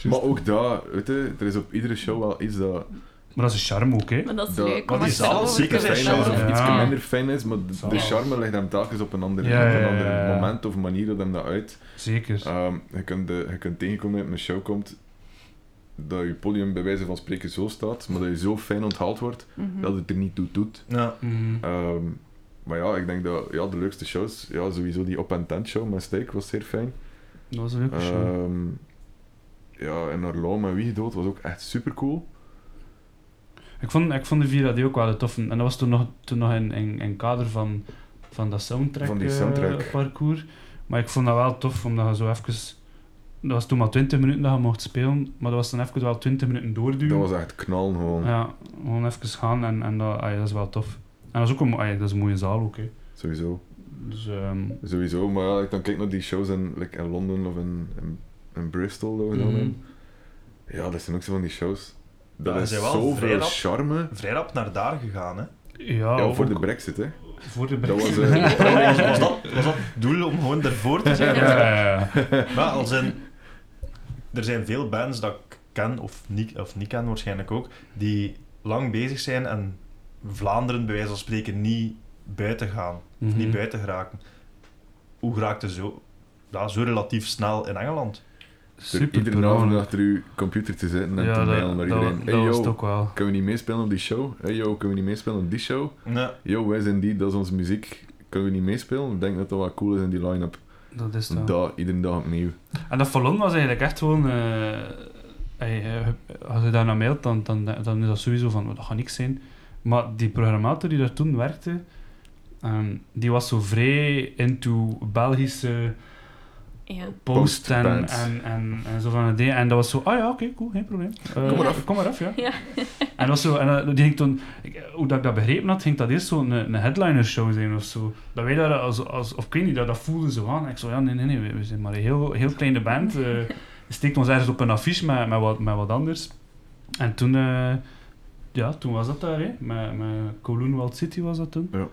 Maar ook daar, weet je, er is op iedere show wel iets dat, Maar dat is een charme ook, hè? Maar dat is leuk maar die zeker zijn of Ja. iets minder fijn is, maar de, charme legt hem telkens op een ander, Ja, op een ja, ander ja, ja. moment of manier dat hem dat uit. Zeker. Ehm, je, kunt de, je kunt tegenkomen dat je op een show komt dat je podium bij wijze van spreken zo staat, maar dat je zo fijn onthaald wordt Mhm. dat het er niet toe doet. ja. Mhm. Ehm, maar ja, ik denk dat ja, de leukste shows, ja, sowieso die op en tent show met Steak was zeer fijn. Dat was een leuke show. Ehm, ja, en Arlo met Wie gedood was ook echt super cool. Ik vond, ik vond de Vira die ook wel tof. En dat was toen nog, toen nog in, in, in kader van, van dat soundtrack, Van die eh, soundtrack. parcours. Maar ik vond dat wel tof, omdat je zo even... Dat was toen maar 20 minuten dat je mocht spelen, maar dat was dan even wel 20 minuten doorduwen. Dat was echt knallen gewoon. Ja, gewoon even gaan en, en dat, dat is wel tof. En dat is ook een, dat is een mooie zaal ook, hè. Sowieso. Dus, ehm, Sowieso, maar ja, ik dan kijk naar die shows in, like in Londen of in, in, in Bristol dat we dan hebben. Ja, dat zijn ook zo van die shows. Dat Ja, is ze zijn wel vrij zoveel rap. charme. Vrij rap naar daar gegaan, hè. ja, voor de brexit, hè. voor de Dat was, Brexit. eh, was, was, dat, was dat het doel om gewoon ervoor te zijn? ja, ja, ja. Maar als in, er zijn veel bands dat ik ken, of niet, of niet ken waarschijnlijk ook, die lang bezig zijn en Vlaanderen bij wijze van spreken niet buiten gaan, of Mhm. niet buiten geraken. Hoe geraakte zo, ja, zo relatief snel in Engeland? Super iedere avond achter uw computer te zitten en Ja, te dat, mailen naar dat, iedereen. dat hey was het yo, ook wel. kunnen we niet meespelen op die show? Hey yo, kunnen we niet meespelen op die show? Ja, Yo, wij zijn die, dat is onze muziek. Kunnen we niet meespelen? Ik denk dat dat wel cool is in die line-up. Dat is het wel. Dat, iedere dag opnieuw. En dat Fallon was eigenlijk echt gewoon... eh, hey, eh, als je daar naar mailt, dan, dan, dan is dat sowieso van, "Oh, dat gaat niks zijn. Maar die programmator die daar toen werkte, ehm, die was zo vrij into Belgische Ja. post en, en, en, en zo van het ding. En dat was zo, ah ja, oké, cool, geen probleem. Eh, Kom maar af. Kom maar af, ja. Ja. En dat was zo, en die ging toen, ik- hoe dat ik dat begrepen had, ging dat eerst zo'n een headliner show zijn of zo. Dat wij daar als, als of ik weet niet, dat, dat voelde zo aan. En ik zo, ja, nee, nee, nee, we, we zijn maar een heel, heel kleine band. eh steekt ons ergens op een affiche met, met, wat, met wat anders. En toen, eh, ja, toen was dat daar, hè. Met, met Kowloon Wild City was dat toen. Ja.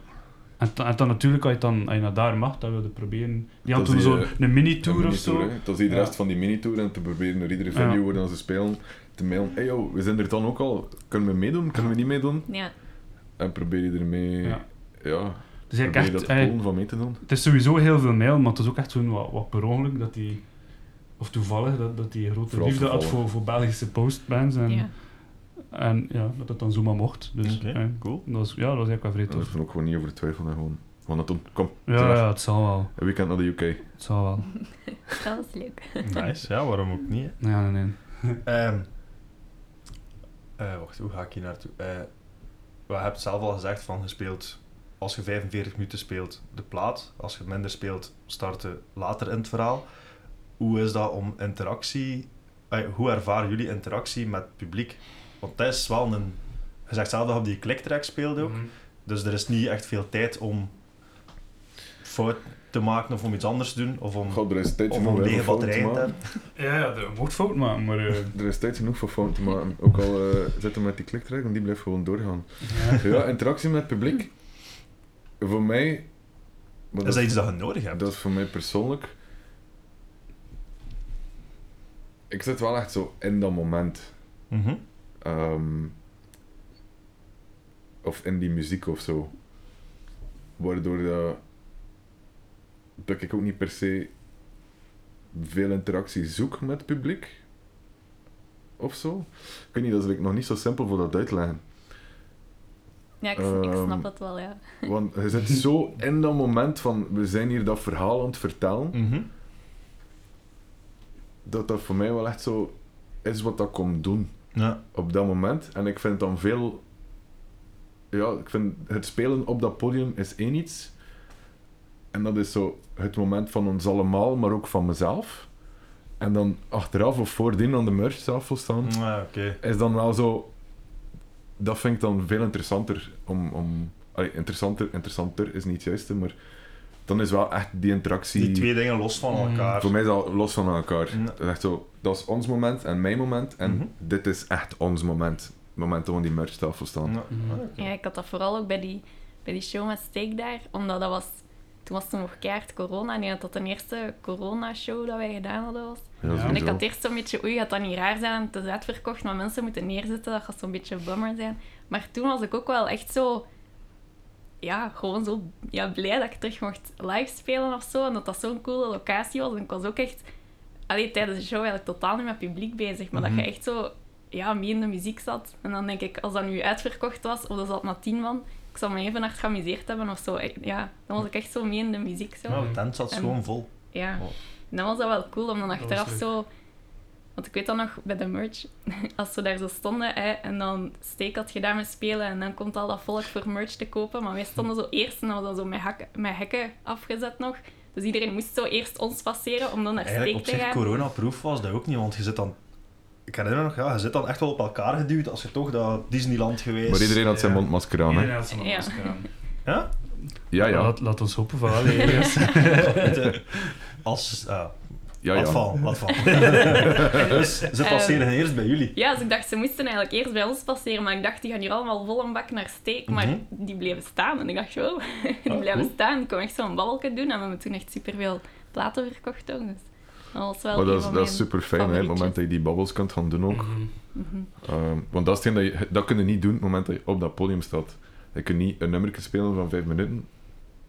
En, dan- en dan natuurlijk, als je, dan, als je naar daar mag, dat wilde proberen. Die had Dat toen zo'n die, een mini-tour of zo. Dat is die Ja. rest van die minitour en te proberen naar iedere venue Ja. waar dan ze spelen te mailen. Hey yo, we zijn er dan ook al. Kunnen we meedoen? Kunnen we niet meedoen? Ja. En probeer je ermee... Ja. Ja, Dus ik echt, dat eh, van mee te doen. Het is sowieso heel veel mail, maar het is ook echt zo'n wat, wat per ongeluk dat die, of toevallig, dat, dat die grote Vooral liefde had voor, voor Belgische postbands. En Ja. En ja, dat het dan zomaar mocht. Dus cool. dat was, ja, dat was eigenlijk wel vrij Daar tof. is ook gewoon niet over twijfelen. Gewoon, gewoon dat doen. Kom, Ja, ja, het zal wel. Een weekend naar de UK. Het zal wel. Dat was leuk. Nice, ja, waarom ook niet? hè? Ja, nee, nee. Ehm, eh, wacht, hoe ga ik hier naartoe? Eh we hebben zelf al gezegd van gespeeld. Als je 45 minuten speelt, de plaat. Als je minder speelt, starten later in het verhaal. Hoe is dat om interactie... eh, hoe ervaren jullie interactie met het publiek? Want dat is wel een... Je zegt zelf dat op die clicktrack speelde ook. Mhm. Dus er is niet echt veel tijd om fout te maken of om iets anders te doen. Of om, God, er is tijd om lege te batterijen te maken. hebben. Ja, ja, dat mocht fout maken, maar... eh, Er is tijd genoeg voor fouten te maken. Ook al eh, zitten we met die kliktrack, en die blijft gewoon doorgaan. ja. Ja, interactie met het publiek. Voor mij... maar Is dat iets dat je nodig hebt? Dat is voor mij persoonlijk. Ik zit wel echt zo in dat moment. Mhm. Ehm, of in die muziek of zo. Waardoor dat, dat ik ook niet per se veel interactie zoek met het publiek. Of zo. Ik weet niet, dat is like nog niet zo simpel voor dat uitleggen. Ja, ik, ik Ehm, snap het wel, ja. Want je zit zo in dat moment van we zijn hier dat verhaal aan het vertellen. Mhm. Dat dat voor mij wel echt zo is wat dat komt doen. Ja. op dat moment. En ik vind dan veel... Ja, ik vind het spelen op dat podium is één iets. En dat is zo het moment van ons allemaal, maar ook van mezelf. En dan achteraf of voordien aan de merchtafel staan, Ja, oké. is dan wel zo... Dat vind ik dan veel interessanter om... om allee, interessanter, interessanter is niet het juiste, maar dan is wel echt die interactie... Die twee dingen los van Mm. elkaar. Voor mij is dat los van elkaar. Ja. Dat is echt zo, dat is ons moment en mijn moment. En Mhm. dit is echt ons moment. Het moment dat we die merchtafel staan. Ja. Oké. Ja, ik had dat vooral ook bij die, bij die show met Steak daar, omdat dat was... Toen was het nog keihard corona. En dat dat de eerste corona-show dat wij gedaan hadden was. Ja, Ja. En ik had eerst zo'n beetje, oei, gaat dat niet raar zijn? Het is uitverkocht, maar mensen moeten neerzitten. Dat gaat zo'n beetje bummer zijn. Maar toen was ik ook wel echt zo... Ja, gewoon zo ja, blij dat ik terug mocht live spelen of zo. En dat dat zo'n coole locatie was. En ik was ook echt... Allee, tijdens de show eigenlijk totaal niet met publiek bezig. Maar Mhm. dat je echt zo ja, mee in de muziek zat. En dan denk ik, als dat nu uitverkocht was, of dat zat maar tien man... Ik zou me even hard geamuseerd hebben of zo. Ja, dan was ik echt zo mee in de muziek. Zo. Ja, de tent zat En- gewoon vol. Ja, en dan was dat wel cool om dan achteraf leuk. zo... Want ik weet dan nog, bij de merch, als ze daar zo stonden hè, en dan Steek had gedaan met spelen en dan komt al dat volk voor merch te kopen, maar wij stonden zo eerst en dat was dan zo met, hak, met hekken afgezet nog. Dus iedereen moest zo eerst ons passeren om dan naar Eigenlijk Steek op te zich gaan. corona-proof was dat ook niet, want je zit dan... Ik herinner me nog, ja, je zit dan echt wel op elkaar geduwd als je toch dat Disneyland geweest... Maar iedereen had zijn mondmasker aan, hè? Iedereen had zijn Ja. aan. Ja? Ja, ja. Laat, laat ons hopen van je, als... Ja, laat ja. vallen, laat vallen. dus ze passeren eerst bij jullie. Ja, dus ik dacht, ze moesten eigenlijk eerst bij ons passeren, maar ik dacht, die gaan hier allemaal vol een bak naar Steek, maar Mhm. die bleven staan. En ik dacht, wow, die Ah, blijven cool. staan. Ik kon echt zo'n babbelje doen en we hebben toen echt superveel platen verkocht ook. Dus dat was wel Maar dat is, van dat is mijn super fijn, hè? Het moment dat je die babbels kunt gaan doen ook. Mhm. Mhm. Ehm, want dat is hetgeen dat je... Dat kun je niet doen op het moment dat je op dat podium staat. Je kunt niet een nummer spelen van vijf minuten,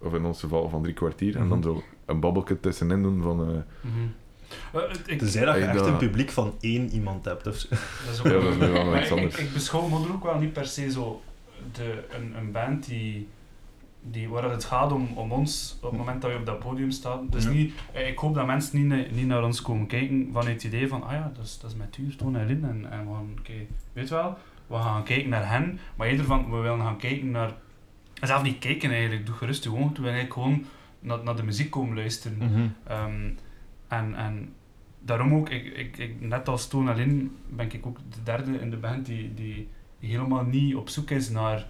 of in ons geval van drie kwartier, en dan Mhm. zo een babbelje tussenin doen van... eh, Mhm. Eh, het- ik, Tenzij dat je echt dat- een publiek van één iemand hebt. Of dat is ook Ja, dat is nu wel iets ik, anders. ik, ik beschouw Modder ook wel niet per se zo de, een, een band die, die, waar het gaat om, om ons op het moment dat we op dat podium staan. Dus Ja. niet, eh, ik hoop dat mensen niet, niet naar ons komen kijken vanuit het idee van, ah ja, dat is, dat is met Tuur, Toon en Lin. En, en we gaan, oké, weet je wel, we gaan kijken naar hen, maar eerder van, we willen gaan kijken naar... en Zelf niet kijken eigenlijk, doe gerust je ogen, toe. we willen eigenlijk gewoon naar, naar de muziek komen luisteren. Mhm. Ehm, en, en daarom ook, ik, ik, ik, net als Toon alleen, ben ik ook de derde in de band die, die, helemaal niet op zoek is naar,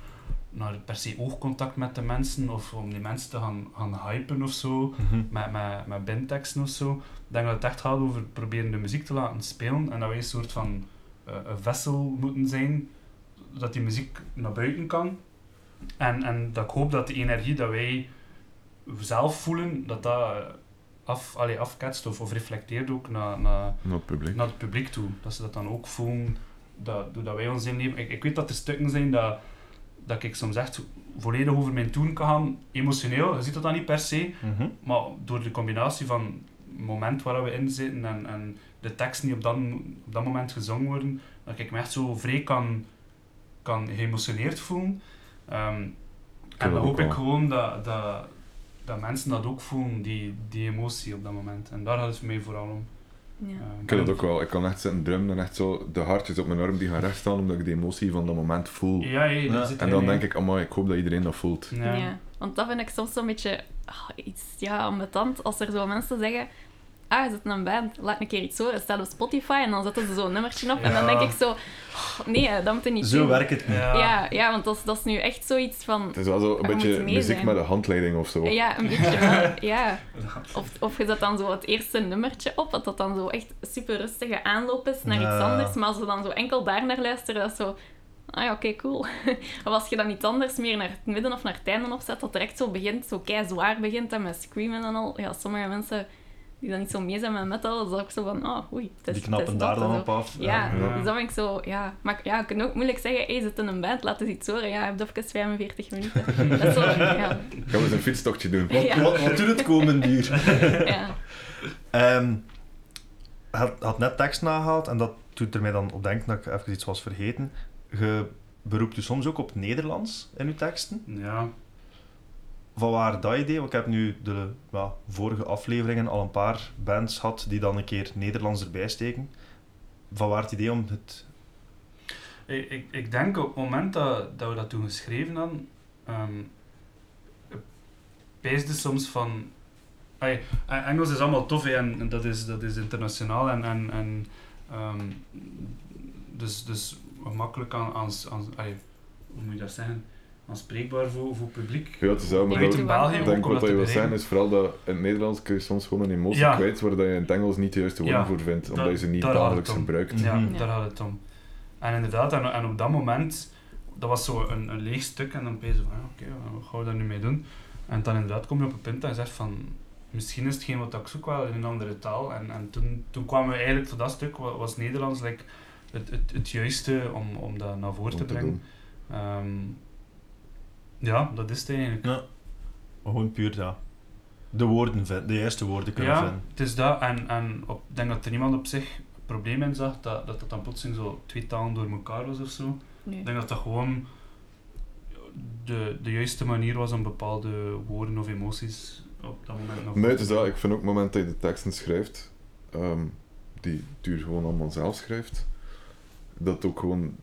naar per se oogcontact met de mensen of om die mensen te gaan, gaan hypen of zo, Mhm. met, met, met bandteksten of zo. Ik denk dat het echt gaat over proberen de muziek te laten spelen en dat wij een soort van eh, een vessel moeten zijn, dat die muziek naar buiten kan. En, en dat ik hoop dat de energie dat wij zelf voelen, dat dat eh, af, allee, afketst of, of reflecteert ook naar, naar, naar het publiek. naar het publiek toe. Dat ze dat dan ook voelen, dat, doordat wij ons inleven. Ik, ik weet dat er stukken zijn dat, dat ik soms echt volledig over mijn toon kan gaan, emotioneel. Je ziet dat dan niet per se, Mhm. maar door de combinatie van het moment waar we in zitten en, en de teksten die op dat, op dat moment gezongen worden, dat ik me echt zo vrij kan, kan geëmotioneerd voelen. Ehm, en dan ook hoop ik gewoon dat, dat, dat mensen dat ook voelen, die, die emotie op dat moment. En daar gaat het voor mij vooral om. Ja. Ehm, Ik heb dat ook wel. Ik kan echt zitten drummen en echt zo de hartjes op mijn arm die gaan rechtstaan omdat ik de emotie van dat moment voel. Ja, ja, En dan denk ik, amai, ik hoop dat iedereen dat voelt. Ja. Ja. want dat vind ik soms zo'n beetje ah, iets ja, ambetant. Als er zo mensen zeggen, ah, je zit in een band, laat een keer iets horen. Het staat op Spotify en dan zetten ze zo'n nummertje op. En dan denk ik zo, oh, nee, dat moet je niet Zo doen. werkt het niet. Ja. Ja, ja, want dat is, dat is nu echt zoiets van... Het is wel zo een beetje muziek zijn. met een handleiding of zo. Ja, een beetje wel, ja. Of, of je zet dan zo het eerste nummertje op, dat dat dan zo echt super rustige aanloop is naar Ja. iets anders. Maar als we dan zo enkel daar naar luisteren, dat is zo... Ah ja, oké, cool. of als je dan iets anders meer naar het midden of naar het einde opzet, dat direct zo begint, zo kei zwaar begint en met screamen en al. Ja, sommige mensen die dan niet zo mee zijn met metal, dat is ook zo van, oh, oei, het is, Die knappen het is daar dan op af. Ja, Ja. dus dat vind ik zo, ja. Maar ja, je kunt ook moeilijk zeggen, hey, zit in een band, laat eens iets horen. Ja, je hebt even 45 minuten. Dat is zo, ja. Gaan we eens een fietstochtje doen. Wat, Ja. wat, wat doet het komend uur? ja. Ehm, had, had net tekst nagehaald en dat doet er mij dan op denken dat ik even iets was vergeten. Je beroept je soms ook op Nederlands in je teksten. Ja. Van waar dat idee? Want ik heb nu de ja, vorige afleveringen al een paar bands gehad die dan een keer Nederlands erbij steken. Van waar het idee om het... Ik, ik, ik denk op het moment dat, dat we dat toen geschreven hadden, ehm peesde soms van... En- Engels is allemaal tof en, dat, is, dat is internationaal en, en, en ehm, dus, dus gemakkelijk aan, aan, aan hoe moet je dat zeggen, aanspreekbaar voor, voor het publiek. Ja, het is wel, maar Ja, dat- in België ik denk wat dat je wil zeggen bereiken. is vooral dat in het Nederlands kun je soms gewoon een emotie Ja. kwijt waar dat je in het Engels niet de juiste woorden Ja, voor vindt, omdat dat- je ze niet dagelijks gebruikt. Ja, Mhm. daar gaat het om. En inderdaad, en, en op dat moment, dat was zo een, een leeg stuk en dan ben je zo van, ja, oké, wat gaan we daar nu mee doen? En dan inderdaad kom je op een punt dat je zegt van, misschien is hetgeen wat ik zoek wel in een andere taal. En, en toen, toen kwamen we eigenlijk voor dat stuk, wa- was Nederlands like, het, het, het juiste om, om dat naar voren om te te brengen. Ja, dat is het eigenlijk. Ja. Gewoon puur ja. de woorden vinden, de juiste woorden kunnen Ja, vinden. het is dat. En, en op- ik denk dat er niemand op zich een probleem in zag dat dat, dat dan plotseling zo twee talen door elkaar was of zo. Nee. Ik denk dat dat gewoon de, de juiste manier was om bepaalde woorden of emoties op dat moment nog Nee, het is dat. Ik vind ook het moment dat je de teksten schrijft, ehm, die Tuur gewoon allemaal zelf schrijft, dat ook gewoon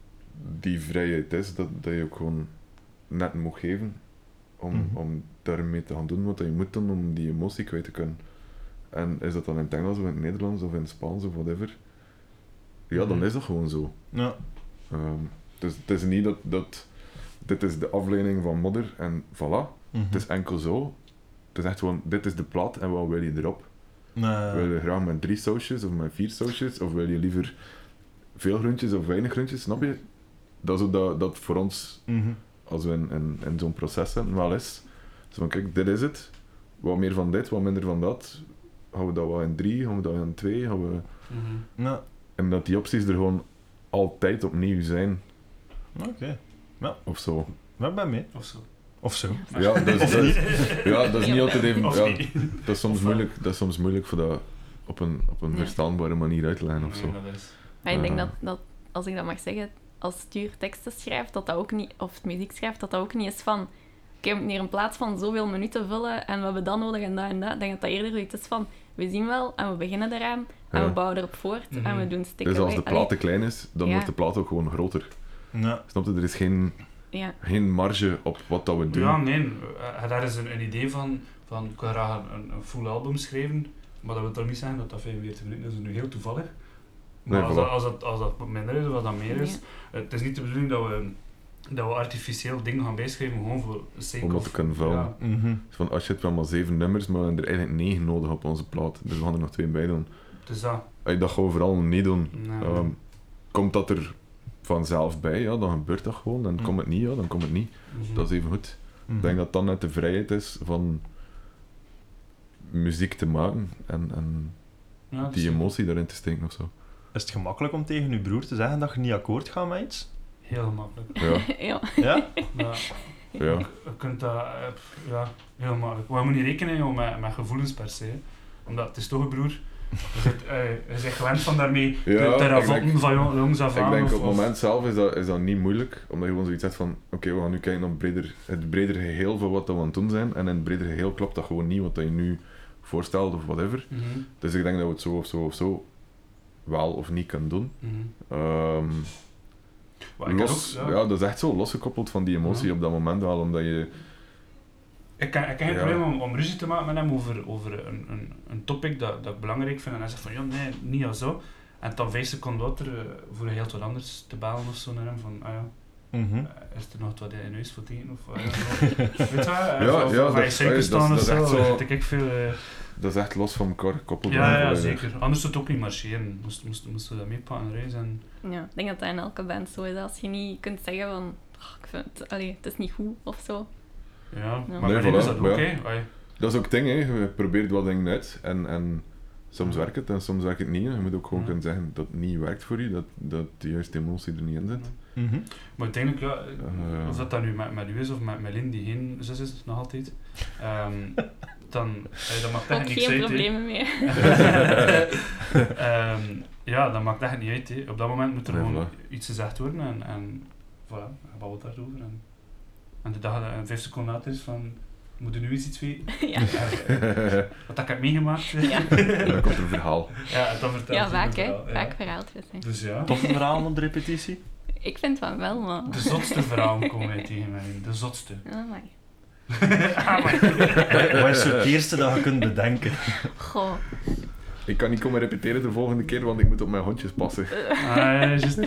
die vrijheid is, dat, dat je ook gewoon net moet geven om, Mhm. om daarmee te gaan doen wat je moet doen om die emotie kwijt te kunnen. En is dat dan in het Engels of in het Nederlands of in het Spaans of whatever, ja, dan Mhm. is dat gewoon zo. Ja. Ehm, dus het is niet dat, dat dit is de afleiding van Modder en voilà, Mhm. het is enkel zo. Het is echt gewoon, dit is de plaat en wat wil je erop? Nee. Wil je graag met drie sausjes of met vier sausjes? Of wil je liever veel groentjes of weinig groentjes? Snap je? Dat is ook dat, dat voor ons, Mhm. Als we in, in, in zo'n proces zitten, wel is. Zo van, kijk, dit is het. Wat meer van dit, wat minder van dat. Gaan we dat wel in drie, gaan we dat in twee? Gaan we... Mhm. Ja. En dat die opties er gewoon altijd opnieuw zijn, Oké. of zo. Maar ik ben mee. Of zo. Of zo. Ja, dat is, dat is- ja, dat is niet altijd even... Ja, dat, is soms moeilijk, dat is soms moeilijk voor dat op een, op een Ja. verstaanbare manier uit te leggen of zo. Nee, dat is... Maar ik denk Eh. dat, dat, als ik dat mag zeggen, als Stuur teksten schrijft, dat dat ook niet, of muziek schrijft, dat dat ook niet is van, oké, we moeten hier een plaats van zoveel minuten vullen en we hebben dat nodig en dat en dat. Ik denk dat dat eerder iets is van, we zien wel en we beginnen eraan en Ja. we bouwen erop voort en Mhm. we doen stikken. Dus als de Allee, plaat te klein is, dan Ja. wordt de plaat ook gewoon groter. Ja. Snap je? Er is geen, Ja, geen marge op wat dat we doen. Ja, nee. eh, daar is een, een idee van, van ik wil graag een, een full album schrijven, maar dat wil toch niet zeggen dat dat 45 minuten is, dat is nu heel toevallig. Maar Nee, als, voilà. dat, als, dat, als dat minder is of als dat meer is, het is niet de bedoeling dat we, dat we artificieel dingen gaan bijschrijven, gewoon voor de sake Om dat te kunnen vullen. Ja, Mhm. Dus van, als je het wel maar zeven nummers, maar we hebben er eigenlijk negen nodig op onze plaat. Dus we gaan er nog twee bij doen. dus dat. Als dat gaan we vooral niet doen. Nee. Ehm, komt dat er vanzelf bij, ja, dan gebeurt dat gewoon. En Mm. komt het niet, ja, dan komt het niet. Mhm. Dat is even goed. Mhm. Ik denk dat dan net de vrijheid is van muziek te maken en, en Ja, die emotie daarin te steken of zo. Is het gemakkelijk om tegen je broer te zeggen dat je niet akkoord gaat met iets? heel gemakkelijk. Ja, ja. Ja? Ja. ja. Je kunt dat, eh, ja, heel makkelijk. Maar je moet niet rekenen joh, met, met gevoelens per se. hè. Omdat het is toch een broer. Je zit, eh, je bent gewend van daarmee Ja, te ik ravotten denk- van jong- jongs af Ik aan. denk of- op het moment zelf is dat, is dat niet moeilijk, omdat je gewoon zoiets hebt van oké, we gaan nu kijken naar breder, het bredere geheel van wat we aan het doen zijn. En in het bredere geheel klopt dat gewoon niet wat dat je nu voorstelt of whatever. Mhm, Dus ik denk dat we het zo of zo of zo wel of niet kunnen doen. mhm. Ehm, los, ook- ja. ja. dat is echt zo losgekoppeld van die emotie Ja. op dat moment wel, omdat je... Ik heb, ik heb geen Ja. probleem om, om ruzie te maken met hem over, over een, een, een topic dat, dat ik belangrijk vind. En hij zegt van, ja, nee, niet als zo. En dan vijf seconden later eh, voor heel wat anders te bellen of zo naar hem. Van, ah ja, Mhm. eh, is er nog wat in huis voor te eten? Of, ja, nou, weet je wel? eh, Ja, of, ja, of dat suiker dat staan dat of is echt zo. zo- weet ik veel... Dat is echt los van elkaar gekoppeld. Ja, ja, zeker. Anders zou het ook niet marcheren. Moest, moest, moesten we dat meepakken reis en... ja, ik denk dat dat in elke band zo is. Als je niet kunt zeggen van, "Oh, ik vind het, allee, het is niet goed of zo. Ja, Ja. maar Nee, is dat ook, ja. Dat is ook het ding, hè. je probeert wat dingen uit en, en soms Ja. werkt het en soms werkt het niet. Je moet ook gewoon Ja. kunnen zeggen dat het niet werkt voor je, dat, dat de juiste emotie er niet in zit. Mhm. Maar uiteindelijk, ja, Eh. of dat dan nu met, met u is of met, met Lin, die geen zus is, nog altijd, ehm, dan, eh, dat maakt niks geen uit. hè. problemen mee. Ehm, ja, dat maakt echt niet uit. Op dat moment moet er Nee, gewoon voilà. iets gezegd worden en, en voilà, je babbelt daarover. En, en de dag dat en vijf seconden later is van, moet je nu eens iets weten? ja. Eh, wat ik heb meegemaakt. Ja. dan komt er een verhaal. ja, dan vertelt ja, vaak hè. verhaal. Vaak verhaaltjes. Dus ja. Toffe verhalen op de repetitie? Ik vind van wel, maar... De zotste verhalen komen wij tegen mij. De zotste. Oh my. ah. Wat is het eerste dat je kunt bedenken? Goh. Ik kan niet komen repeteren de volgende keer, want ik moet op mijn hondjes passen. Ah, ja, juist.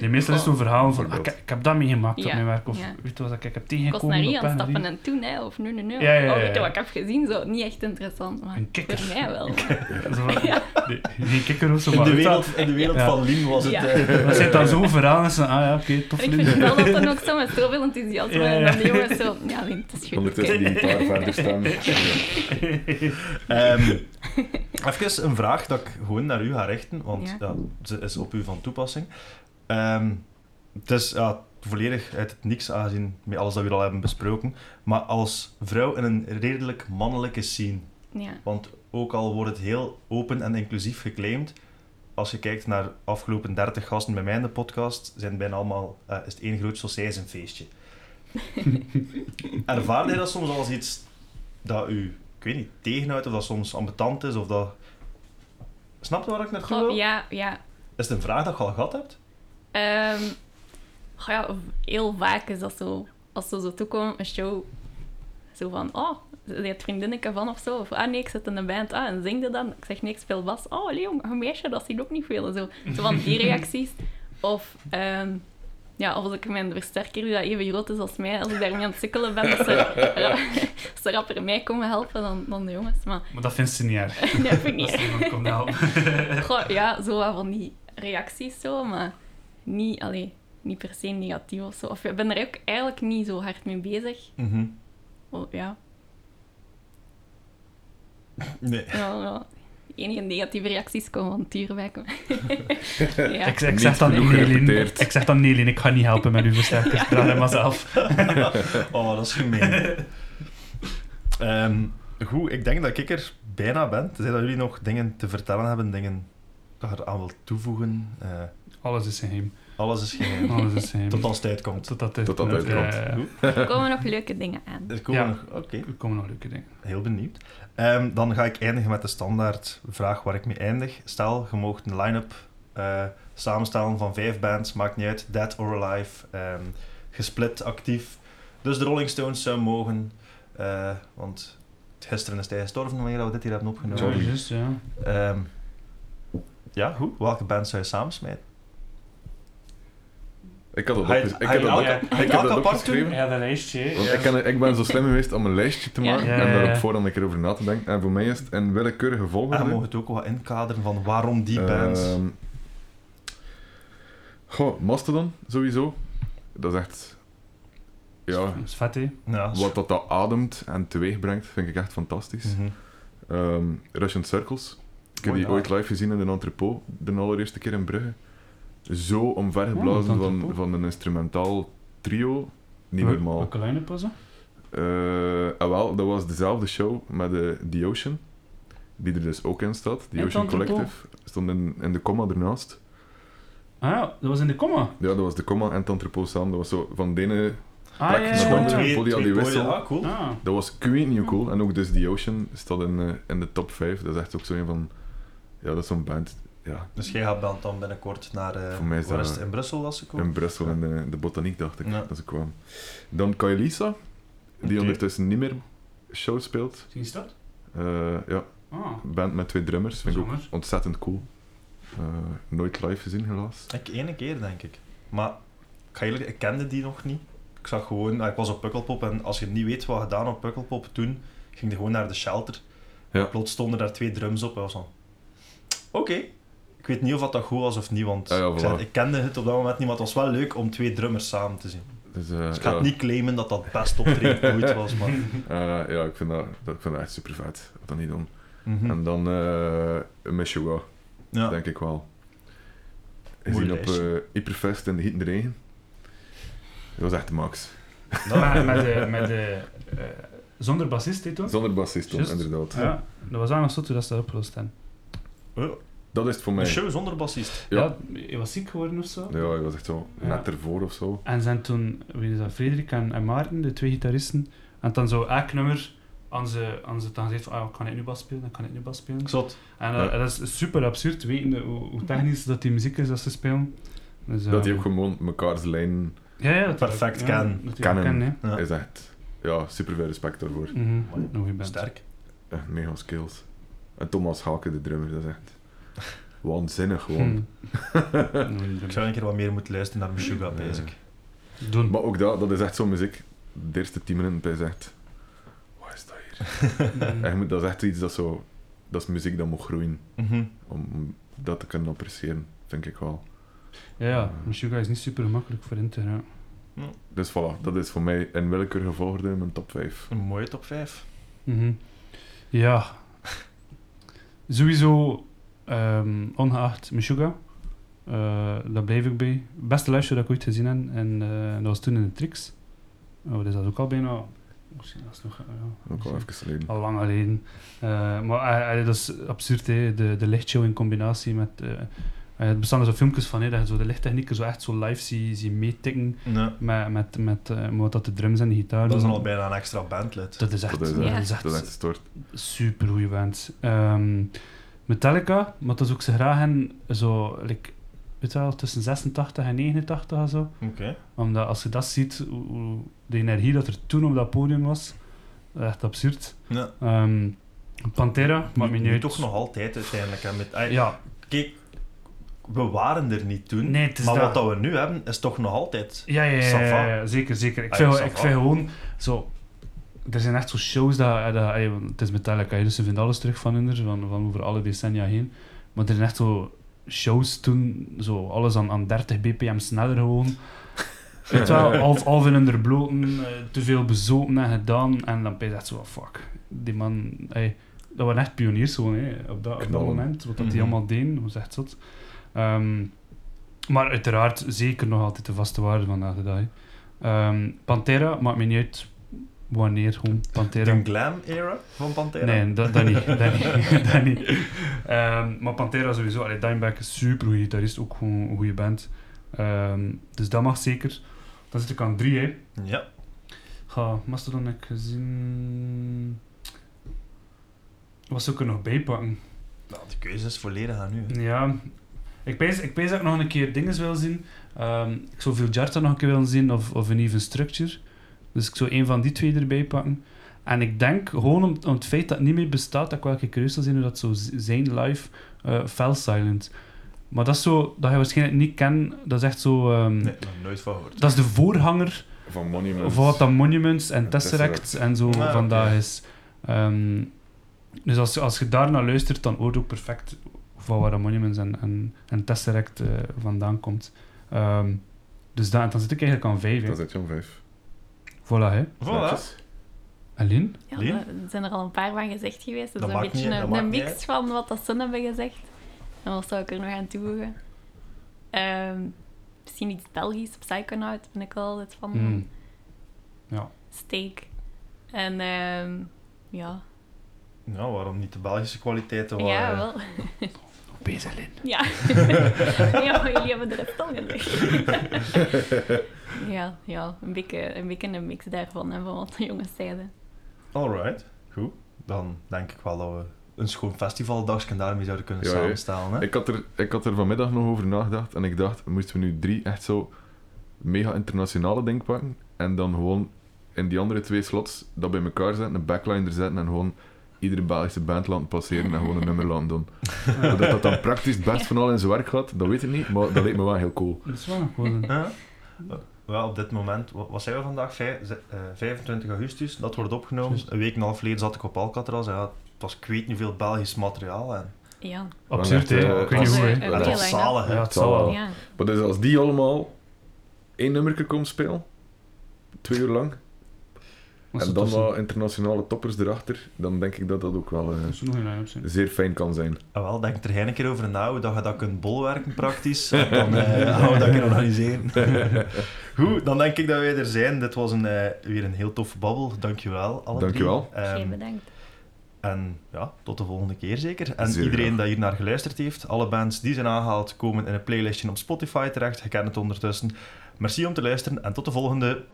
Nee, meestal is het zo'n verhaal van, ah, ik, Bijvoorbeeld. ik heb dat meegemaakt op mijn werk. Of ja. weet je wat ik heb Kost tegengekomen naar op hier aan naar stappen en toen, hè. Of nu, nu, nu. Ja, ja, ja, Oh, weet je ja. wat ik heb gezien? Zo, niet echt interessant, maar Een kikker. voor mij wel. Geen kikker of zo, In maar de weet je wereld, in de wereld Ja. van Lien was het... Ja. eh, Dat zit dan zo'n verhaal en ze, ah ja, oké, tof. En ik vind wel dat dan ook zo met zoveel enthousiasme. Ja, ja. En dan de jongens zo, ja, Lien, het is goed. Ondertussen die gitaar verder staan. Ehm, even een vraag dat ik gewoon naar u ga richten, want Ja. ja. ze is op u van toepassing. Ehm, het is ja, volledig uit het niks aangezien met alles dat we al hebben besproken, maar als vrouw in een redelijk mannelijke scene, Ja. want ook al wordt het heel open en inclusief geclaimd, als je kijkt naar de afgelopen 30 gasten bij mij in de podcast, zijn bijna allemaal, eh, is het één groot feestje. Ervaar jij dat soms als iets dat u, ik weet niet, tegenhoudt, of dat soms ambetant is, of dat... Snap je waar ik naartoe wil? Ja, ja. Is het een vraag dat je al gehad hebt? Ehm, goh, ja, heel vaak is dat zo. Als ze zo toekomen, een show, zo van, oh, je hebt vriendinnetje van of zo. Of, ah nee, ik zit in een band, ah, en zing je dan? Ik zeg, nee, ik speel bas. Oh, Leon, een meisje, dat ziet ook niet veel. Zo, zo van die reacties. Of, ehm, ja, of als ik mijn versterker, die dat even groot is als mij, als ik daarmee aan het sukkelen ben, dat ze, als ze rapper mij komen helpen dan, dan de jongens. Maar Maar dat vindt ze niet erg. nee, vind ik niet Als er helpen. Goh, ja, zo van die reacties zo, maar niet, allee, niet per se negatief of zo. Of ik ben er ook eigenlijk niet zo hard mee bezig. Oh, ja, Nee. ja, ja. enige negatieve reacties komen van Tuurwijk. ja. Ik, zeg dan Nelin, ik zeg dan Nelin, ik ga niet helpen met uw versterkers, draag maar zelf. oh, dat is gemeen. Ehm, goed, ik denk dat ik er bijna ben. Tenzij dat jullie nog dingen te vertellen hebben, dingen dat je eraan wilt toevoegen. Eh, Alles is geheim. alles is geheim. Alles is geheim. Tot als het uitkomt. Tot dat Tot dat. Ja, ja, ja. Er komen nog leuke dingen aan. Er komen Ja. nog... Oké, Er komen nog leuke dingen. heel benieuwd. Ehm, dan ga ik eindigen met de standaard vraag waar ik mee eindig. Stel, je mocht een line-up eh, samenstellen van vijf bands, maakt niet uit, dead or alive, ehm, gesplit, actief. Dus de Rolling Stones zou mogen, eh, want gisteren is hij gestorven wanneer we dit hier hebben opgenomen. Sorry. Ja, juist, ja. Ehm, ja, goed. Welke band zou je samensmijten? Ik had dat ik dat je ik dat opgeschreven. Ja, dat lijstje. hè. Want Ja. ik, kan, ik ben zo slim geweest om een lijstje te Ja. maken Ja, en ja, daar ja. op voorhand een keer over na te denken. En voor mij is het in willekeurige En volgorde. mag het ook wat inkaderen van waarom die bands. Ehm, goh, Mastodon, sowieso. Dat is echt... Ja, Dat is vet, hè. ja, wat dat, dat ademt en teweeg brengt, vind ik echt fantastisch. Mhm. Ehm, Russian Circles. Ik heb Oh, die ja. ooit live gezien in een entrepot, de allereerste keer in Brugge. Zo Oh, omvergeblazen het van, van een instrumentaal trio. Niet Wel- normaal. Welke line-up was dat? Eh, ah, wel, dat was dezelfde show met de The Ocean, die er dus ook in staat. The En Ocean? Collective. Stond in, in de comma ernaast. Ah ja, dat was in de comma. Ja, dat was de comma en het entrepot samen. Dat was zo van de ene... Ah, Plek ja, ja, die wissel. Ah, cool. Ah. Dat was, ik weet niet hoe cool. En ook dus The Ocean staat in, eh, in de top 5. Dat is echt ook zo een van... Ja, dat is zo'n band. Ja, Dus jij gaat dan- dan binnenkort naar... eh Voor mij is dat-? In Brussel als ze komen? in Brussel in de, de botaniek, dacht ik, Ja. dat ze kwamen. Dan Kaelisa, die ondertussen niet meer show speelt. Zie je dat? Eh, ja, Ah. band met twee drummers. Vind ik ook ontzettend cool. Eh, nooit live gezien, helaas. Ik ene keer, denk ik. Maar ik, ga eerlijk, ik kende die nog niet. Ik zag gewoon... ah, Ik was op Pukkelpop en als je niet weet wat gedaan op Pukkelpop toen, ging je gewoon naar de shelter. Ja. Plots stonden daar twee drums op en was van... Oké. Ik weet niet of dat, dat goed was of niet, want ja, ik, zei, voilà. ik kende het op dat moment niet, maar het was wel leuk om twee drummers samen te zien. Dus, eh, Dus ik ga ja, het niet claimen dat dat het best optreden ooit was, maar... eh, ja, ik vind dat, dat, ik vind dat echt super vet. Dat niet doen. Mhm. En dan eh Meshuggah, Ja. denk ik wel. Gezien op eh Hyperfest in de hitte regen. Dat was echt de max. Maar met de, met de, eh, zonder bassist, hè, toch? Zonder bassist, inderdaad. Ja, dat was eigenlijk zo toen dat ze dat opgelost hebben. Oh, Dat is het voor Een mij. show zonder bassist. Ja. Ja. hij was ziek geworden of zo. Ja, hij was echt zo Ja. net ervoor of zo. En zijn toen, wie is dat, Frederik en, en Maarten, de twee gitaristen, en dan zo elk nummer aan ze, aan ze dan gezegd van, ah, kan ik nu bas spelen, dan kan ik nu bas spelen. Zot. En eh, Ja. dat is super absurd, wetende hoe, hoe technisch dat die muziek is dat ze spelen. Dus, Dat eh, hij ook gewoon mekaars lijn ja, ja, die perfect kan. Ja, dat die kennen. ook kennen, Ja. is echt... Ja, super veel respect daarvoor. Een goeie band. Sterk. Echt mega skills. En Thomas Hake, de drummer, dat is echt... Waanzinnig gewoon. Goeie Ik zou een keer wat meer moeten luisteren naar Meshuggah, Ja. Doen. Maar ook dat, dat is echt zo'n muziek. De eerste tien minuten ben je echt... Wat is dat hier? Moet- dat is echt iets dat zo... Dat is muziek dat moet groeien. Mhm. Om, om dat te kunnen appreciëren, vind ik wel. Ja, ja, Meshuggah is niet super gemakkelijk voor in te gaan. Dus voilà, dat is voor mij in willekeurige volgorde mijn top 5. Een mooie top 5. Mhm. Ja. Sowieso, ehm, ongeacht Meshuggah, eh daar blijf ik bij. Beste luister dat ik ooit gezien heb, en eh, dat was toen in de Trix. Oh, dat is dat ook al bijna... Misschien dat is nog... ja, Ook al even geleden. al lang geleden. Eh, maar eh, eh, dat is absurd, hè. De, de lichtshow in combinatie met... eh eh, er bestaan er zo filmpjes van, hè, dat je zo de lichttechnieken zo echt zo live zie, zie meetikken Ja. met, met, met, eh, met wat dat de drums en de gitaar Dat is al bijna een extra bandlid. Dat is echt, Dat is, dat Ja. is echt Dat is echt super goede band. Ehm, Metallica, maar dat is ook ze graag in zo, like, weet je wel, tussen 86 en 89 en zo. Oké. Omdat als je dat ziet, hoe, de energie dat er toen op dat podium was, echt absurd. Ja. Ehm, Pantera, me Nu, toch nog altijd uiteindelijk. Hè, met, ay, Ja, Kijk, we waren er niet toen. Nee, maar dat. wat dat we nu hebben, is toch nog altijd. ja, ja, ja, zeker, zeker. Ik vind, ik vind gewoon zo... Er zijn echt zo shows dat... dat ey, want het is Metallica, dus ze vinden alles terug van hun, van, van over alle decennia heen. Maar er zijn echt zo shows toen, zo alles aan, aan 30 bpm sneller gewoon. Weet je wel, half, half in hun bloten, eh, te veel bezopen en gedaan. En dan ben je echt zo, fuck, die man... ey, dat waren echt pioniers gewoon, op, dat, op dat moment. Wat dat die Mhm. allemaal deden, was echt zot. Ehm, maar uiteraard zeker nog altijd de vaste waarde vandaag de dag. Ehm, Pantera, maakt me niet uit wanneer, gewoon Pantera. De glam-era van Pantera? Nee, dat, dat niet. Dat niet. dat niet. Ehm, maar Pantera sowieso. Allee, Dimebag is super goede gitarist, ook gewoon een goede band. Ehm, dus dat mag zeker. Dan zit ik aan drie, hè. Ja. Ga, Mastodon heb ik gezien... Wat zou ik er nog bij pakken? Nou, de keuze is volledig aan u. Ja, ik pees, ik pees dat ik nog een keer dingen wil zien. Ehm, ik zou veel Jarta nog een keer willen zien, of, of een Even Structure. Dus ik zou een van die twee erbij pakken. En ik denk, gewoon om, om het feit dat het niet meer bestaat, dat ik wel een keer curieus zal zien hoe dat zou z- zijn live, eh Fell Silent. Maar dat is zo, dat je waarschijnlijk niet kent, dat is echt zo... ehm, Nee, nog nooit van gehoord. Dat is de voorhanger Van Monument. voor wat dan Monuments en En Tesseract, Tesseract. en zo Ah, vandaag is. Ehm, dus als, als je daar naar luistert, dan hoort ook perfect van waar dat Monuments en, en, en Tesseract eh, vandaan komt. Ehm, dus da- dan zit ik eigenlijk aan vijf. Dat zit je om vijf. Voilà, hè. Voilà. Alleen? Ja, Lien? er zijn er al een paar van gezegd geweest. Dus Dat een beetje niet- dat een, mix van wat dat ze hebben gezegd. En wat zou ik er nog aan toevoegen? Ehm, misschien iets Belgisch. Psychonaut ben ik wel altijd van. Mm. Ja. Steak. En ehm, ja. Nou, waarom niet de Belgische kwaliteiten? waar, ja, wel. Bezig, Lin. Ja. ja, maar jullie hebben de rest al gezegd. ja, ja een, beetje, een beetje een mix daarvan en van wat de jongens zeiden. Alright, goed. Dan denk ik wel dat we een schoon festivaldagsje daarmee zouden kunnen Ja, hè. samenstellen. Hè? Ik had, er, ik had er vanmiddag nog over nagedacht en ik dacht, moesten we nu drie echt zo mega internationale dingen pakken en dan gewoon in die andere twee slots dat bij elkaar zetten, een backline er zetten en gewoon iedere Belgische band laten passeren en gewoon een nummer laten doen. Dat dat dan praktisch het best van al in zijn werk gaat, dat weet ik niet, maar dat lijkt me wel heel cool. Dat is wel nog gewoon... Ja. Wel, op dit moment, wat, zijn we vandaag? Vijf- ze- eh, 25 augustus, dat wordt opgenomen. Een week en een half geleden zat ik op Alcatraz. Ja, het was ik weet niet veel Belgisch materiaal. En, Ja. Absurd, hè. eh, Ik weet niet hoe, hè. Heel was hè? zalig. hè. Ja, het zal wel. ja. Maar dus als die allemaal één nummer komen spelen, twee uur lang, En dan wat internationale toppers erachter, dan denk ik dat dat ook wel eh, zeer fijn kan zijn. Ah, wel, denk er een keer over na hoe dat je dat kunt bolwerken praktisch. En dan eh, gaan we dat kunnen organiseren. Goed, dan denk ik dat wij er zijn. Dit was een, eh, weer een heel toffe babbel. Dankjewel, alle Dankjewel. drie. Ehm, Geen bedankt. En ja, tot de volgende keer zeker. En Zeer iedereen graag. dat hier naar geluisterd heeft, alle bands die zijn aangehaald, komen in een playlistje op Spotify terecht. Je kent het ondertussen. Merci om te luisteren en tot de volgende.